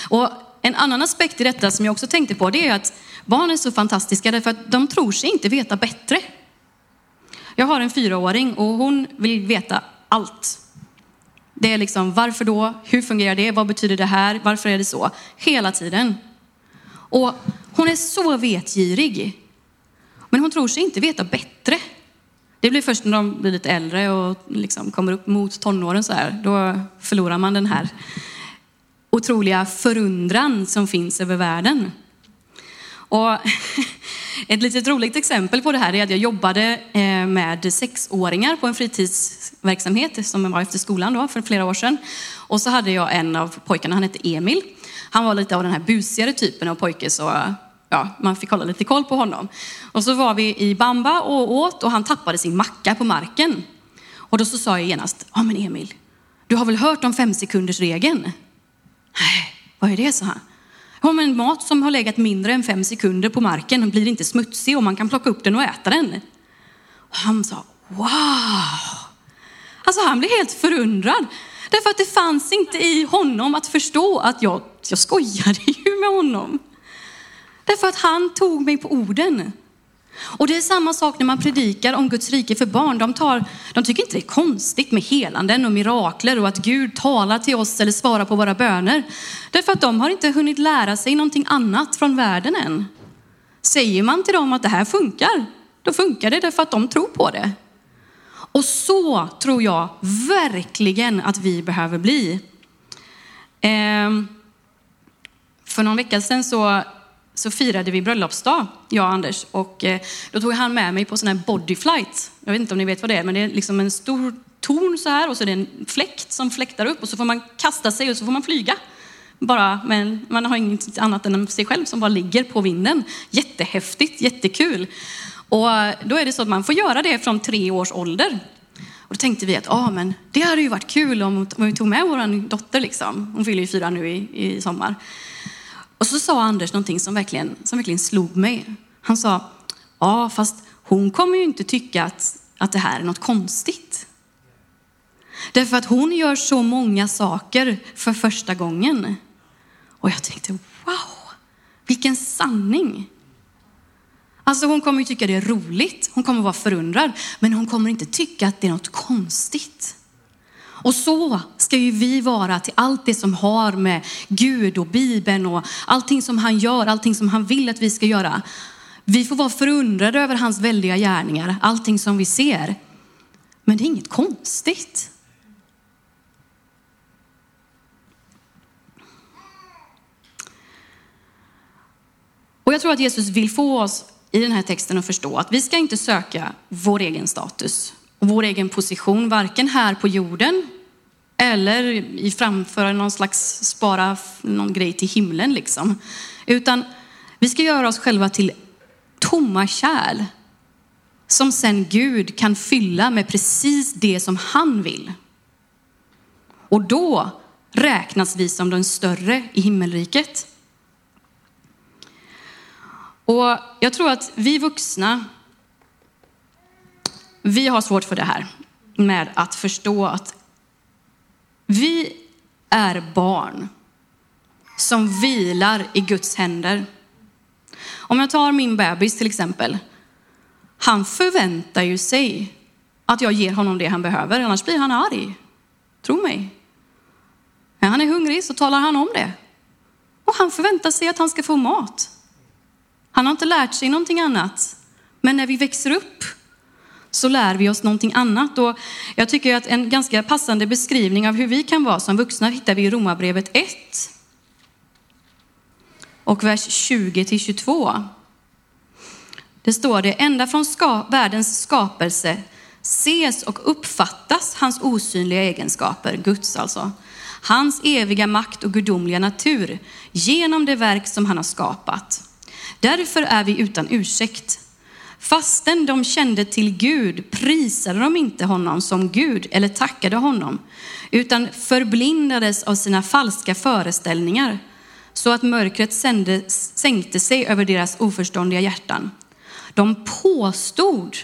Och en annan aspekt i detta som jag också tänkte på, det är att barn är så fantastiska därför att de tror sig inte veta bättre. Jag har en fyraåring och hon vill veta allt. Det är liksom, varför då? Hur fungerar det? Vad betyder det här? Varför är det så? Hela tiden. Och hon är så vetgirig. Men hon tror sig inte veta bättre. Det blir först när de blir lite äldre och liksom kommer upp mot tonåren så här, då förlorar man den här otroliga förundran som finns över världen. Och Ett litet roligt exempel på det här är att jag jobbade eh, med sexåringar på en fritidsverksamhet som var efter skolan då för flera år sedan. Och så hade jag en av pojkarna, han hette Emil. Han var lite av den här busigare typen av pojke så ja, man fick hålla lite koll på honom. Och så var vi i Bamba och åt och han tappade sin macka på marken. Och då så sa jag genast, ja men Emil, du har väl hört om femsekundersregeln? Nej, vad är det, sa han. Ja, men mat som har legat mindre än fem sekunder på marken blir inte smutsig och man kan plocka upp den och äta den. Och han sa, wow! Alltså han blev helt förundrad. Därför att det fanns inte i honom att förstå att jag, jag skojade ju med honom. Därför att han tog mig på orden. Och det är samma sak när man predikar om Guds rike för barn. De, tar, de tycker inte det är konstigt med helanden och mirakler och att Gud talar till oss eller svarar på våra böner. Därför att de har inte hunnit lära sig någonting annat från världen än. Säger man till dem att det här funkar, då funkar det därför att de tror på det. Och så tror jag verkligen att vi behöver bli. Ehm, för någon vecka sedan så så firade vi bröllopsdag, jag och Anders. Och eh, då tog han med mig på sån här bodyflight. Jag vet inte om ni vet vad det är, men det är liksom en stor torn så här och så är det en fläkt som fläktar upp och så får man kasta sig och så får man flyga. Bara, men man har inget annat än sig själv som bara ligger på vinden. Jättehäftigt, jättekul. Och eh, då är det så att man får göra det från tre års ålder. Och då tänkte vi att ah, men det hade ju varit kul om, om vi tog med vår dotter. Liksom. Hon fyller ju fyra nu i, i sommar. Och så sa Anders någonting som verkligen, som verkligen slog mig. Han sa, ja fast hon kommer ju inte tycka att, att det här är något konstigt. Därför att hon gör så många saker för första gången. Och jag tänkte, wow, vilken sanning. Alltså hon kommer ju tycka det är roligt, hon kommer vara förundrad, men hon kommer inte tycka att det är något konstigt. Och så ska ju vi vara till allt det som har med Gud och Bibeln och allting som han gör, allting som han vill att vi ska göra. Vi får vara förundrade över hans väldiga gärningar, allting som vi ser. Men det är inget konstigt. Och jag tror att Jesus vill få oss i den här texten att förstå att vi ska inte söka vår egen status och vår egen position, varken här på jorden eller i framföra någon slags spara någon grej till himlen liksom. Utan vi ska göra oss själva till tomma kärl som sen Gud kan fylla med precis det som han vill. Och då räknas vi som den större i himmelriket. Och jag tror att vi vuxna, vi har svårt för det här med att förstå att vi är barn som vilar i Guds händer. Om jag tar min bebis till exempel. Han förväntar ju sig att jag ger honom det han behöver, annars blir han arg. Tro mig. När han är hungrig så talar han om det. Och han förväntar sig att han ska få mat. Han har inte lärt sig någonting annat. Men när vi växer upp så lär vi oss någonting annat. Och jag tycker att en ganska passande beskrivning av hur vi kan vara som vuxna hittar vi i Romarbrevet 1 och vers 20 till 22. Det står det, ända från ska, världens skapelse ses och uppfattas hans osynliga egenskaper, Guds alltså, hans eviga makt och gudomliga natur genom det verk som han har skapat. Därför är vi utan ursäkt. Fastän de kände till Gud prisade de inte honom som Gud eller tackade honom, utan förblindades av sina falska föreställningar så att mörkret sände, sänkte sig över deras oförståndiga hjärtan. De påstod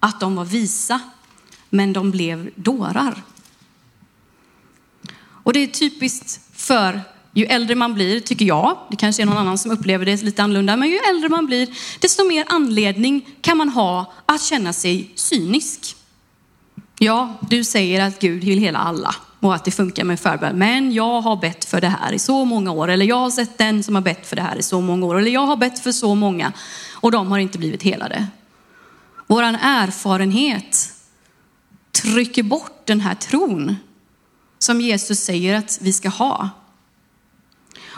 att de var visa, men de blev dårar. Och det är typiskt för ju äldre man blir, tycker jag, det kanske är någon annan som upplever det lite annorlunda, men ju äldre man blir, desto mer anledning kan man ha att känna sig cynisk. Ja, du säger att Gud vill hela alla och att det funkar med förbön. Men jag har bett för det här i så många år. Eller jag har sett den som har bett för det här i så många år. Eller jag har bett för så många och de har inte blivit helade. Vår erfarenhet trycker bort den här tron som Jesus säger att vi ska ha.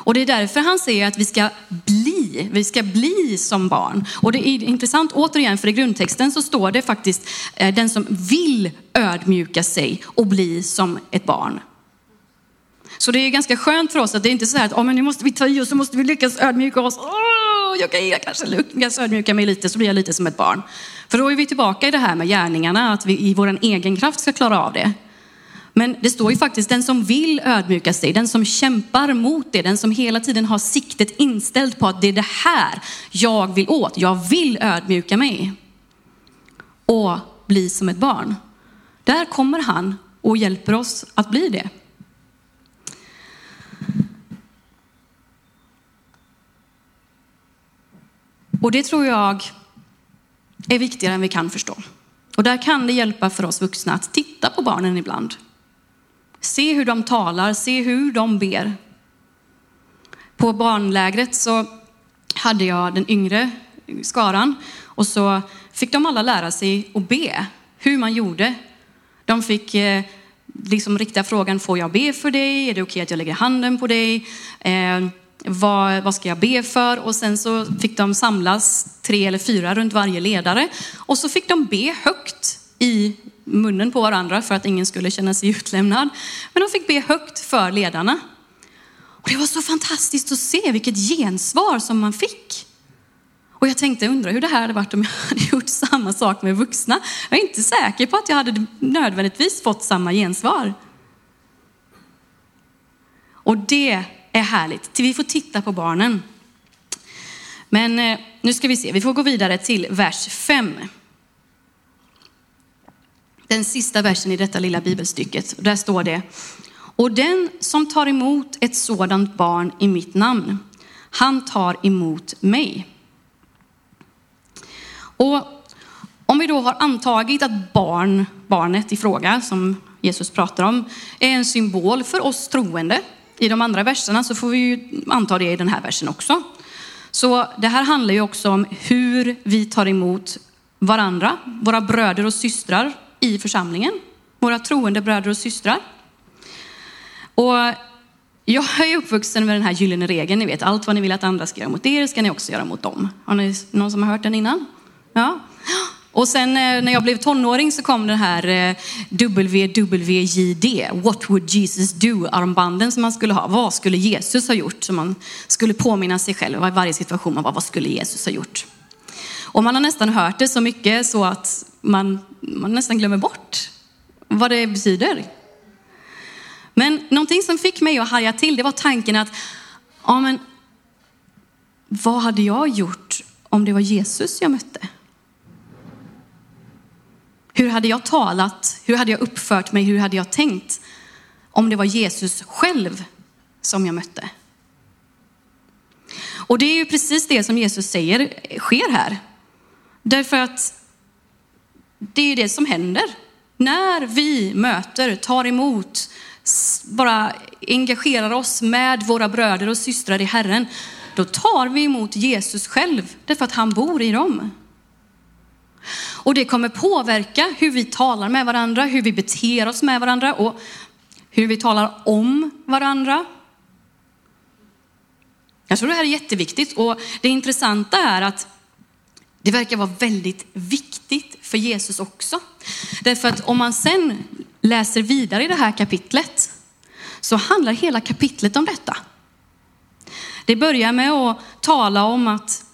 Och det är därför han säger att vi ska bli, vi ska bli som barn. Och det är intressant återigen, för i grundtexten så står det faktiskt eh, den som vill ödmjuka sig och bli som ett barn. Så det är ganska skönt för oss att det är inte så här att oh, men nu måste vi ta i och så måste vi lyckas ödmjuka oss. Oh, jag, kan, jag kanske lyckas ödmjuka mig lite så blir jag lite som ett barn. För då är vi tillbaka i det här med gärningarna, att vi i vår egen kraft ska klara av det. Men det står ju faktiskt den som vill ödmjuka sig, den som kämpar mot det, den som hela tiden har siktet inställt på att det är det här jag vill åt. Jag vill ödmjuka mig och bli som ett barn. Där kommer han och hjälper oss att bli det. Och det tror jag är viktigare än vi kan förstå. Och där kan det hjälpa för oss vuxna att titta på barnen ibland. Se hur de talar, se hur de ber. På barnlägret så hade jag den yngre skaran och så fick de alla lära sig att be, hur man gjorde. De fick eh, liksom rikta frågan, får jag be för dig? Är det okej okay att jag lägger handen på dig? Eh, vad, vad ska jag be för? Och sen så fick de samlas tre eller fyra runt varje ledare och så fick de be högt i munnen på varandra för att ingen skulle känna sig utlämnad. Men de fick be högt för ledarna. Och det var så fantastiskt att se vilket gensvar som man fick. Och jag tänkte, undra hur det här hade varit om jag hade gjort samma sak med vuxna. Jag är inte säker på att jag hade nödvändigtvis fått samma gensvar. Och det är härligt. Vi får titta på barnen. Men eh, nu ska vi se, vi får gå vidare till vers 5. Den sista versen i detta lilla bibelstycket. Där står det, och den som tar emot ett sådant barn i mitt namn, han tar emot mig. Och om vi då har antagit att barn, barnet i fråga, som Jesus pratar om, är en symbol för oss troende, i de andra verserna så får vi ju anta det i den här versen också. Så det här handlar ju också om hur vi tar emot varandra, våra bröder och systrar i församlingen. Våra troende bröder och systrar. Och jag är uppvuxen med den här gyllene regeln, ni vet allt vad ni vill att andra ska göra mot er ska ni också göra mot dem. Har ni någon som har hört den innan? Ja. Och sen eh, när jag blev tonåring så kom den här eh, WWJD, What would Jesus do, armbanden som man skulle ha. Vad skulle Jesus ha gjort? Som man skulle påminna sig själv i varje situation. Man bara, vad skulle Jesus ha gjort? Och man har nästan hört det så mycket så att man, man nästan glömmer bort vad det betyder. Men någonting som fick mig att haja till, det var tanken att, ja men, vad hade jag gjort om det var Jesus jag mötte? Hur hade jag talat? Hur hade jag uppfört mig? Hur hade jag tänkt? Om det var Jesus själv som jag mötte. Och det är ju precis det som Jesus säger sker här. Därför att det är det som händer. När vi möter, tar emot, bara engagerar oss med våra bröder och systrar i Herren, då tar vi emot Jesus själv, därför att han bor i dem. Och det kommer påverka hur vi talar med varandra, hur vi beter oss med varandra och hur vi talar om varandra. Jag tror det här är jätteviktigt och det intressanta är att det verkar vara väldigt viktigt för Jesus också. Därför att om man sen läser vidare i det här kapitlet så handlar hela kapitlet om detta. Det börjar med att tala om att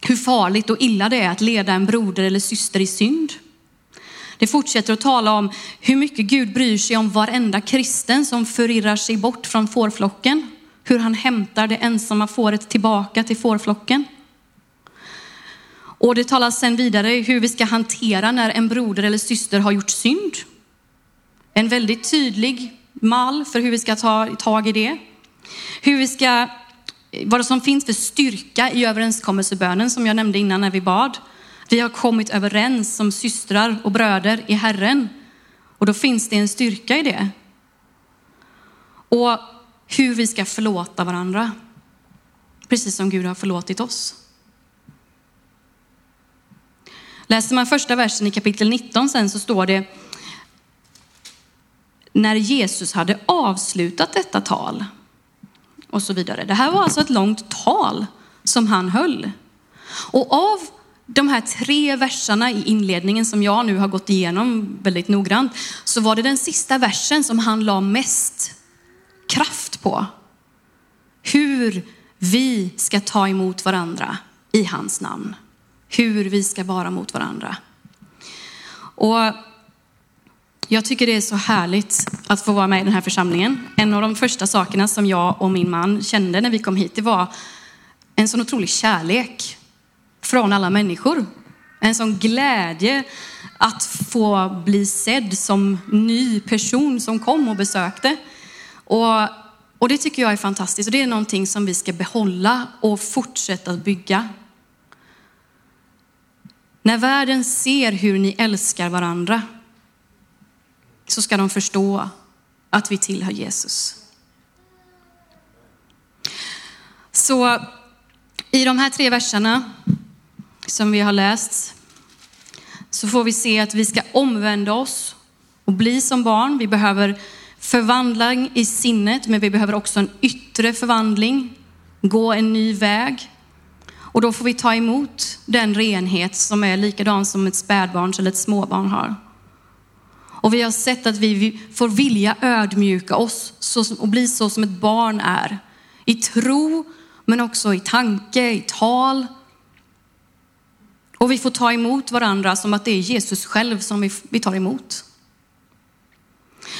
hur farligt och illa det är att leda en broder eller syster i synd. Det fortsätter att tala om hur mycket Gud bryr sig om varenda kristen som förirrar sig bort från fårflocken. Hur han hämtar det ensamma fåret tillbaka till fårflocken. Och det talas sen vidare hur vi ska hantera när en broder eller syster har gjort synd. En väldigt tydlig mall för hur vi ska ta tag i det. Hur vi ska vad som finns för styrka i överenskommelsebönen som jag nämnde innan när vi bad. Vi har kommit överens som systrar och bröder i Herren. Och då finns det en styrka i det. Och hur vi ska förlåta varandra. Precis som Gud har förlåtit oss. Läser man första versen i kapitel 19 sen så står det när Jesus hade avslutat detta tal och så vidare. Det här var alltså ett långt tal som han höll. Och av de här tre verserna i inledningen som jag nu har gått igenom väldigt noggrant, så var det den sista versen som han la mest kraft på. Hur vi ska ta emot varandra i hans namn. Hur vi ska vara mot varandra. Och jag tycker det är så härligt att få vara med i den här församlingen. En av de första sakerna som jag och min man kände när vi kom hit, det var en sån otrolig kärlek från alla människor. En sån glädje att få bli sedd som ny person som kom och besökte. Och, och det tycker jag är fantastiskt och det är någonting som vi ska behålla och fortsätta att bygga. När världen ser hur ni älskar varandra så ska de förstå att vi tillhör Jesus. Så i de här tre verserna som vi har läst så får vi se att vi ska omvända oss och bli som barn. Vi behöver förvandling i sinnet, men vi behöver också en yttre förvandling, gå en ny väg. Och då får vi ta emot den renhet som är likadan som ett spädbarns eller ett småbarn har. Och vi har sett att vi får vilja ödmjuka oss och bli så som ett barn är. I tro, men också i tanke, i tal. Och vi får ta emot varandra som att det är Jesus själv som vi, tar emot.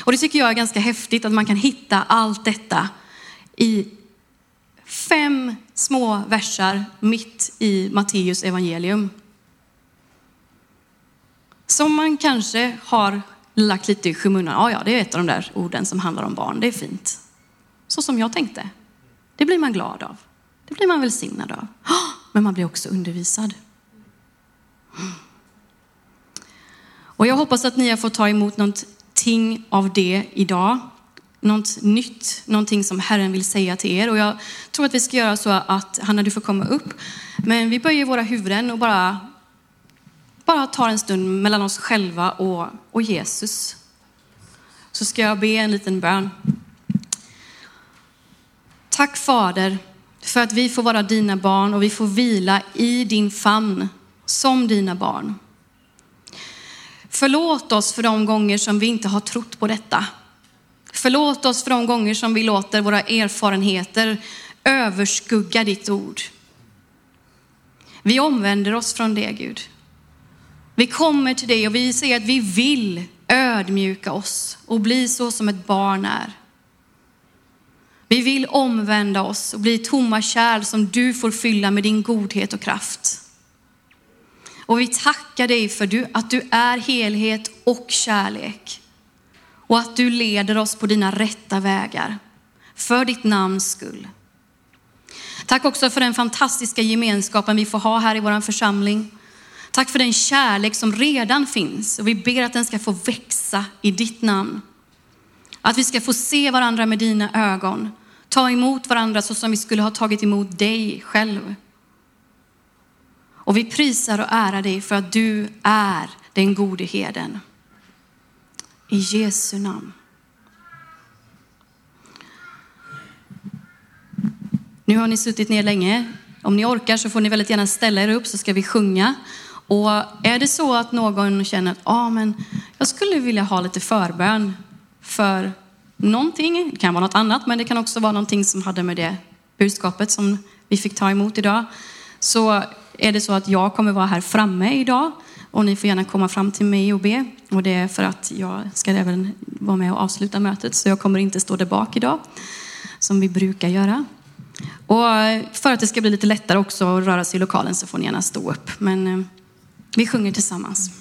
Och det tycker jag är ganska häftigt att man kan hitta allt detta i fem små versar mitt i Matteus evangelium. Som man kanske har lagt lite i skymundan. Ja, ja, det är ett av de där orden som handlar om barn. Det är fint. Så som jag tänkte. Det blir man glad av. Det blir man välsignad av. Men man blir också undervisad. Och jag hoppas att ni har fått ta emot någonting av det idag. Något nytt, någonting som Herren vill säga till er. Och jag tror att vi ska göra så att Hanna, du får komma upp. Men vi böjer våra huvuden och bara bara tar en stund mellan oss själva och, och Jesus. Så ska jag be en liten bön. Tack Fader för att vi får vara dina barn och vi får vila i din famn som dina barn. Förlåt oss för de gånger som vi inte har trott på detta. Förlåt oss för de gånger som vi låter våra erfarenheter överskugga ditt ord. Vi omvänder oss från det Gud. Vi kommer till dig och vi säger att vi vill ödmjuka oss och bli så som ett barn är. Vi vill omvända oss och bli tomma kärl som du får fylla med din godhet och kraft. Och vi tackar dig för att du är helhet och kärlek. Och att du leder oss på dina rätta vägar. För ditt namns skull. Tack också för den fantastiska gemenskapen vi får ha här i vår församling. Tack för den kärlek som redan finns och vi ber att den ska få växa i ditt namn. Att vi ska få se varandra med dina ögon, ta emot varandra så som vi skulle ha tagit emot dig själv. Och vi prisar och ärar dig för att du är den gode heden. I Jesu namn. Nu har ni suttit ner länge. Om ni orkar så får ni väldigt gärna ställa er upp så ska vi sjunga. Och är det så att någon känner att ah, men jag skulle vilja ha lite förbön för någonting, det kan vara något annat, men det kan också vara någonting som hade med det budskapet som vi fick ta emot idag. Så är det så att jag kommer vara här framme idag och ni får gärna komma fram till mig och be. Och det är för att jag ska även vara med och avsluta mötet, så jag kommer inte stå där bak idag, som vi brukar göra. Och för att det ska bli lite lättare också att röra sig i lokalen så får ni gärna stå upp. Men eh, vi sjunger tillsammans.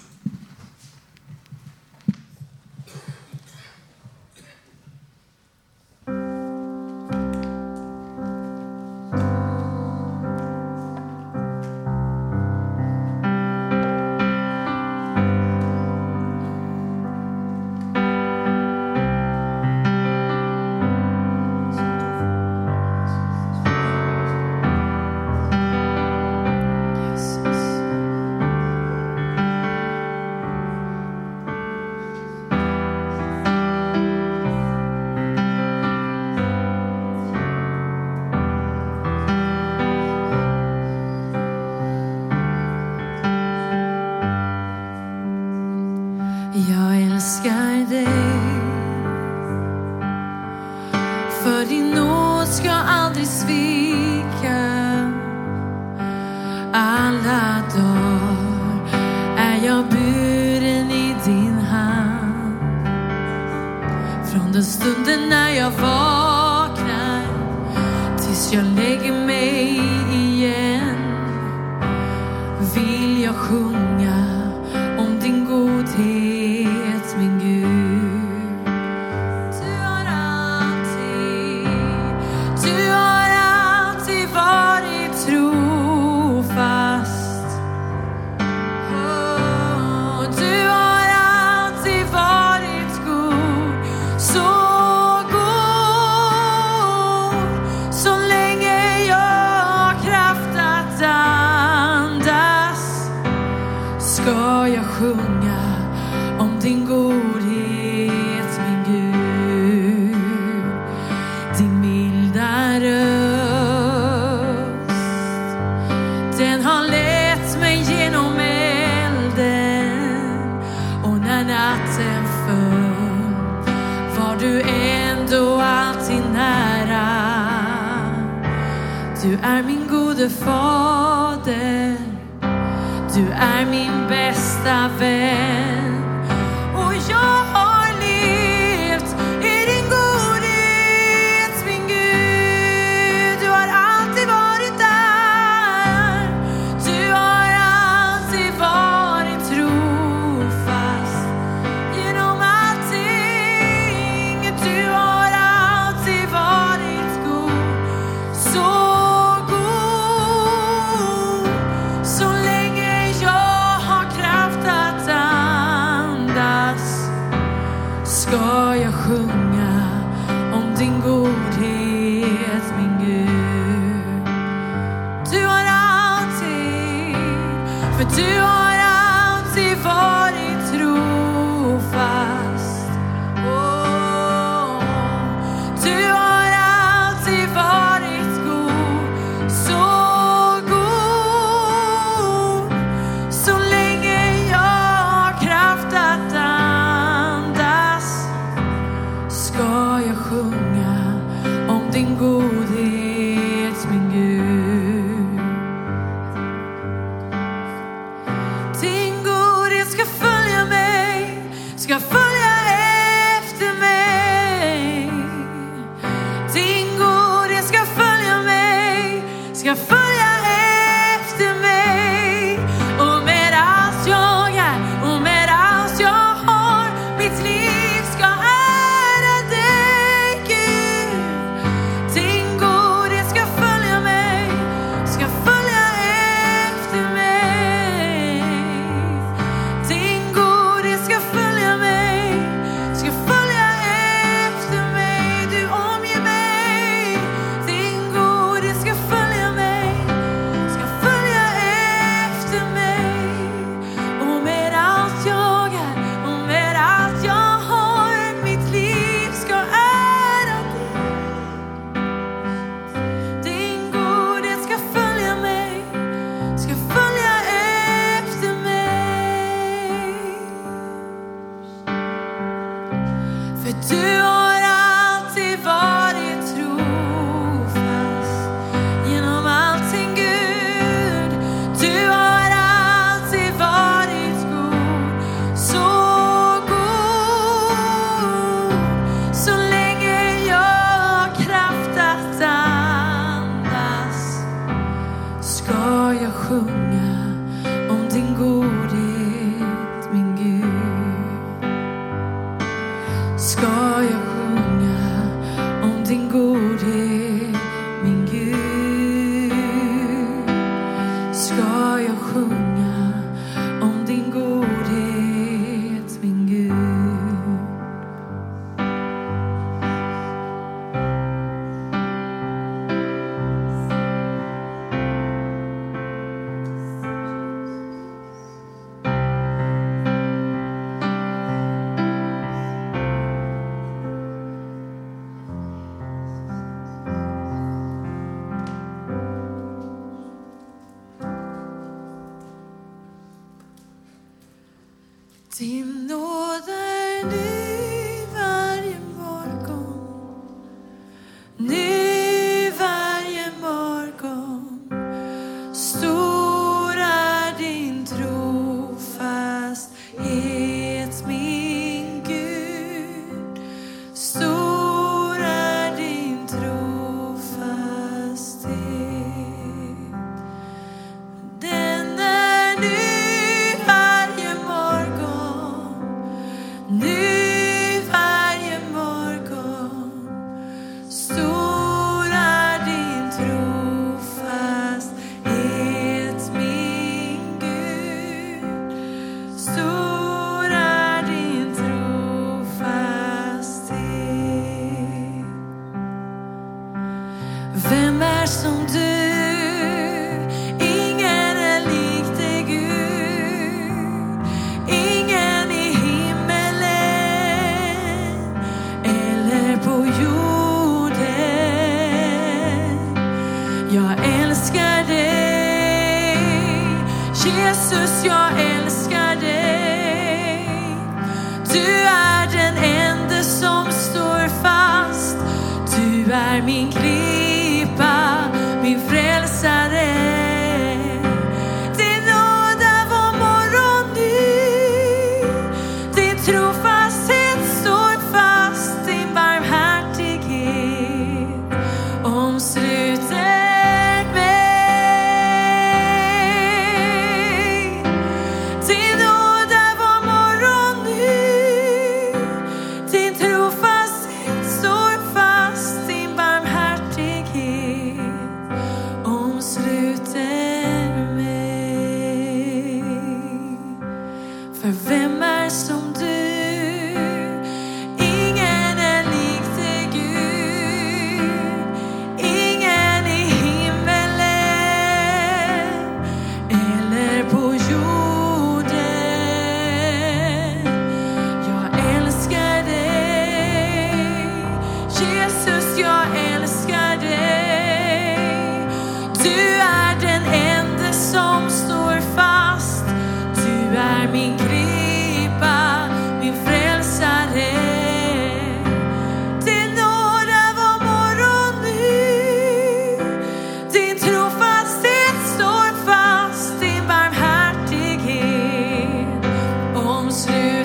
New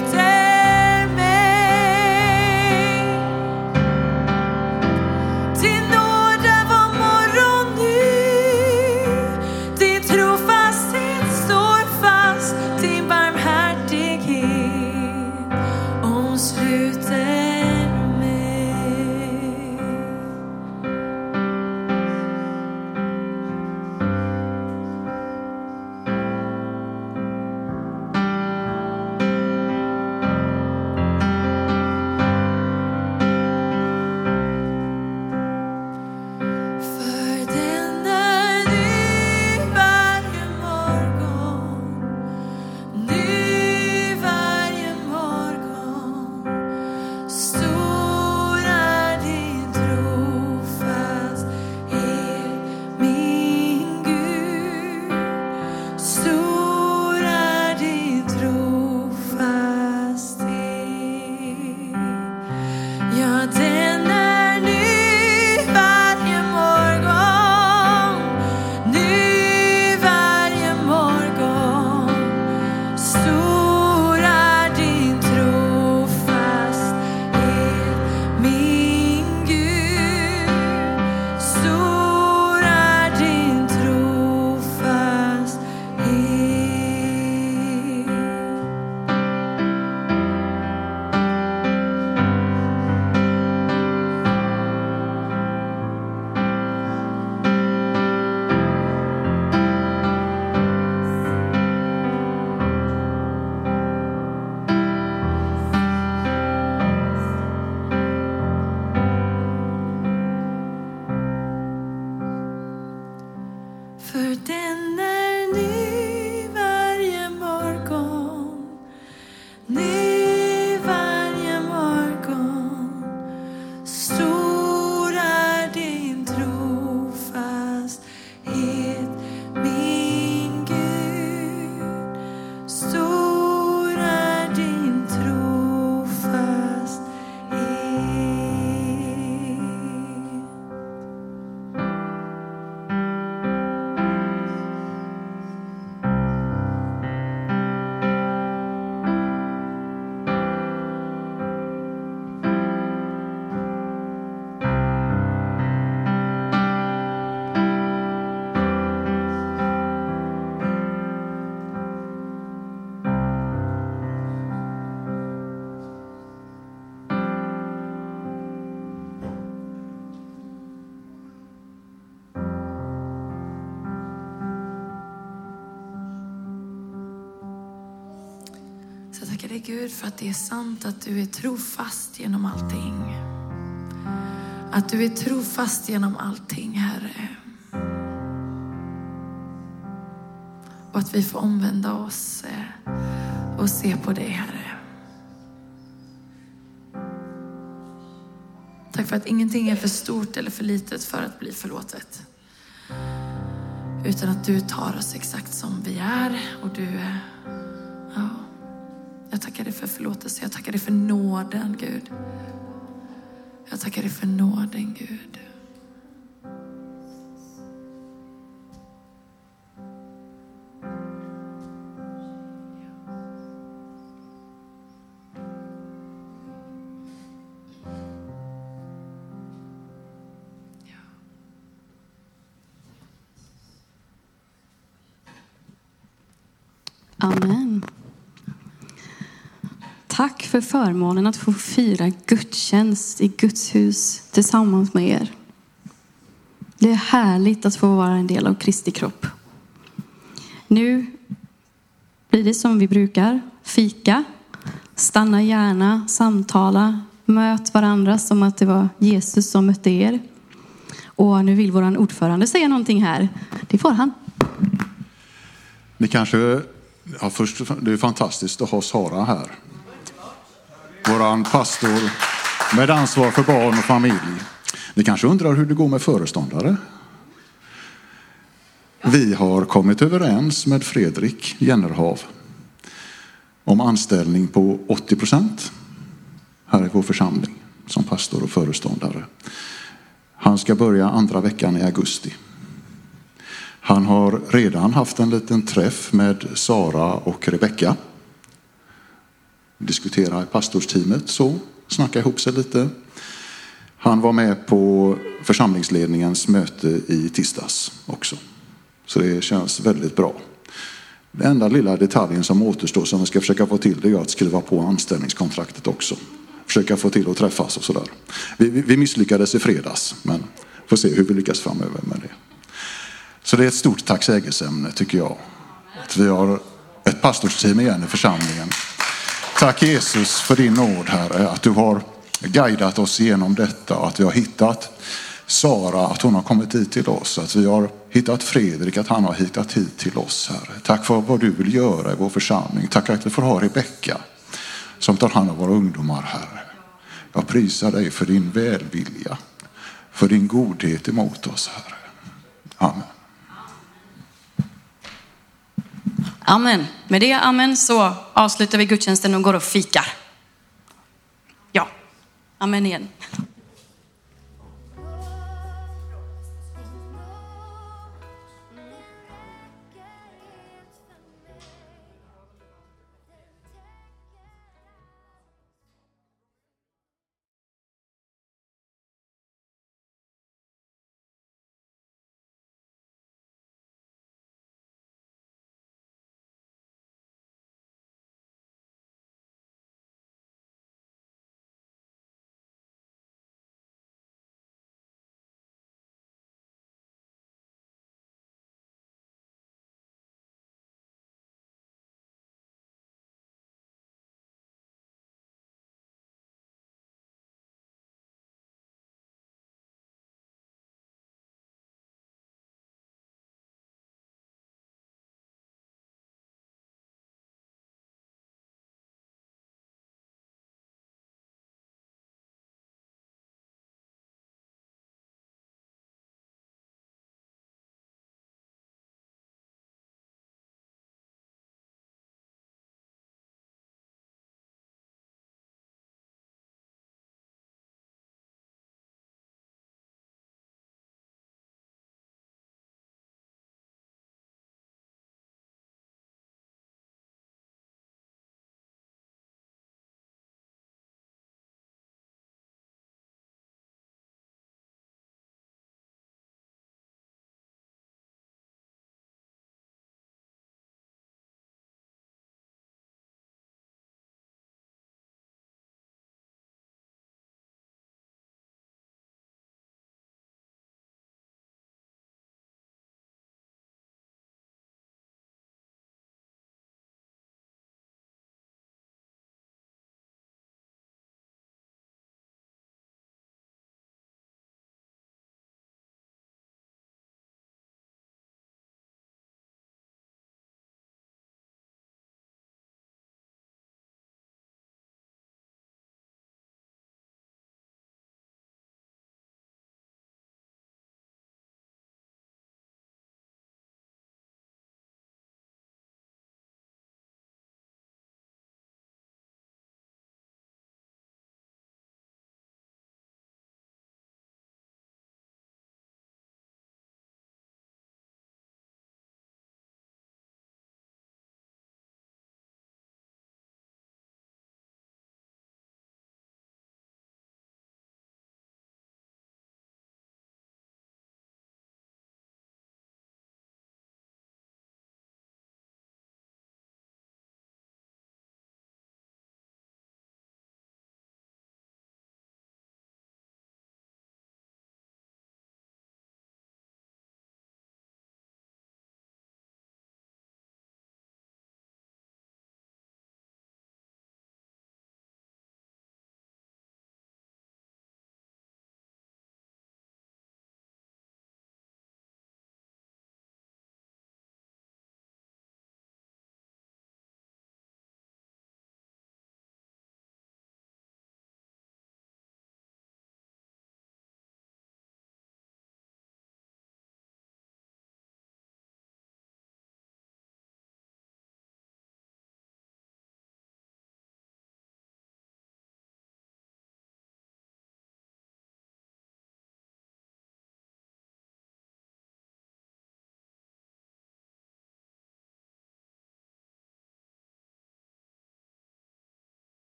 today. Dig Gud för att det är sant att du är trofast genom allting. Att du är trofast genom allting, Herre. Och att vi får omvända oss eh, och se på dig, Herre. Tack för att ingenting är för stort eller för litet för att bli förlåtet. Utan att du tar oss exakt som vi är och du, förlåtelse, jag tackar dig för nåden Gud. Jag tackar dig för nåden Gud. För förmånen att få fira gudstjänst i Guds hus tillsammans med er. Det är härligt att få vara en del av Kristi kropp. Nu blir det som vi brukar, fika, stanna gärna, samtala, möt varandra som att det var Jesus som mötte er. Och nu vill vår ordförande säga någonting här. Det får han. Det kanske, ja, först, det är fantastiskt att ha Sara här. Våran pastor med ansvar för barn och familj. Ni kanske undrar hur det går med föreståndare? Vi har kommit överens med Fredrik Jennerhav om anställning på 80 procent här i vår församling som pastor och föreståndare. Han ska börja andra veckan i augusti. Han har redan haft en liten träff med Sara och Rebecka. Diskutera i pastorsteamet så, snacka ihop sig lite. Han var med på församlingsledningens möte i tisdags också. Så det känns väldigt bra. Den enda lilla detaljen som återstår som vi ska försöka få till det är att skriva på anställningskontraktet också. Försöka få till att träffas och sådär. Vi, vi misslyckades i fredags men får se hur vi lyckas framöver med det. Så det är ett stort tacksägelseämne tycker jag. Att vi har ett pastorsteam igen i församlingen. Tack Jesus för din nåd Herre, att du har guidat oss genom detta och att vi har hittat Sara, att hon har kommit hit till oss. Att vi har hittat Fredrik, att han har hittat hit till oss Herre. Tack för vad du vill göra i vår församling. Tack att vi får ha Rebecka som tar hand om våra ungdomar Herre. Jag prisar dig för din välvilja, för din godhet emot oss Herre. Amen. Amen. Med det amen så avslutar vi gudstjänsten och går och fikar. Ja, amen igen.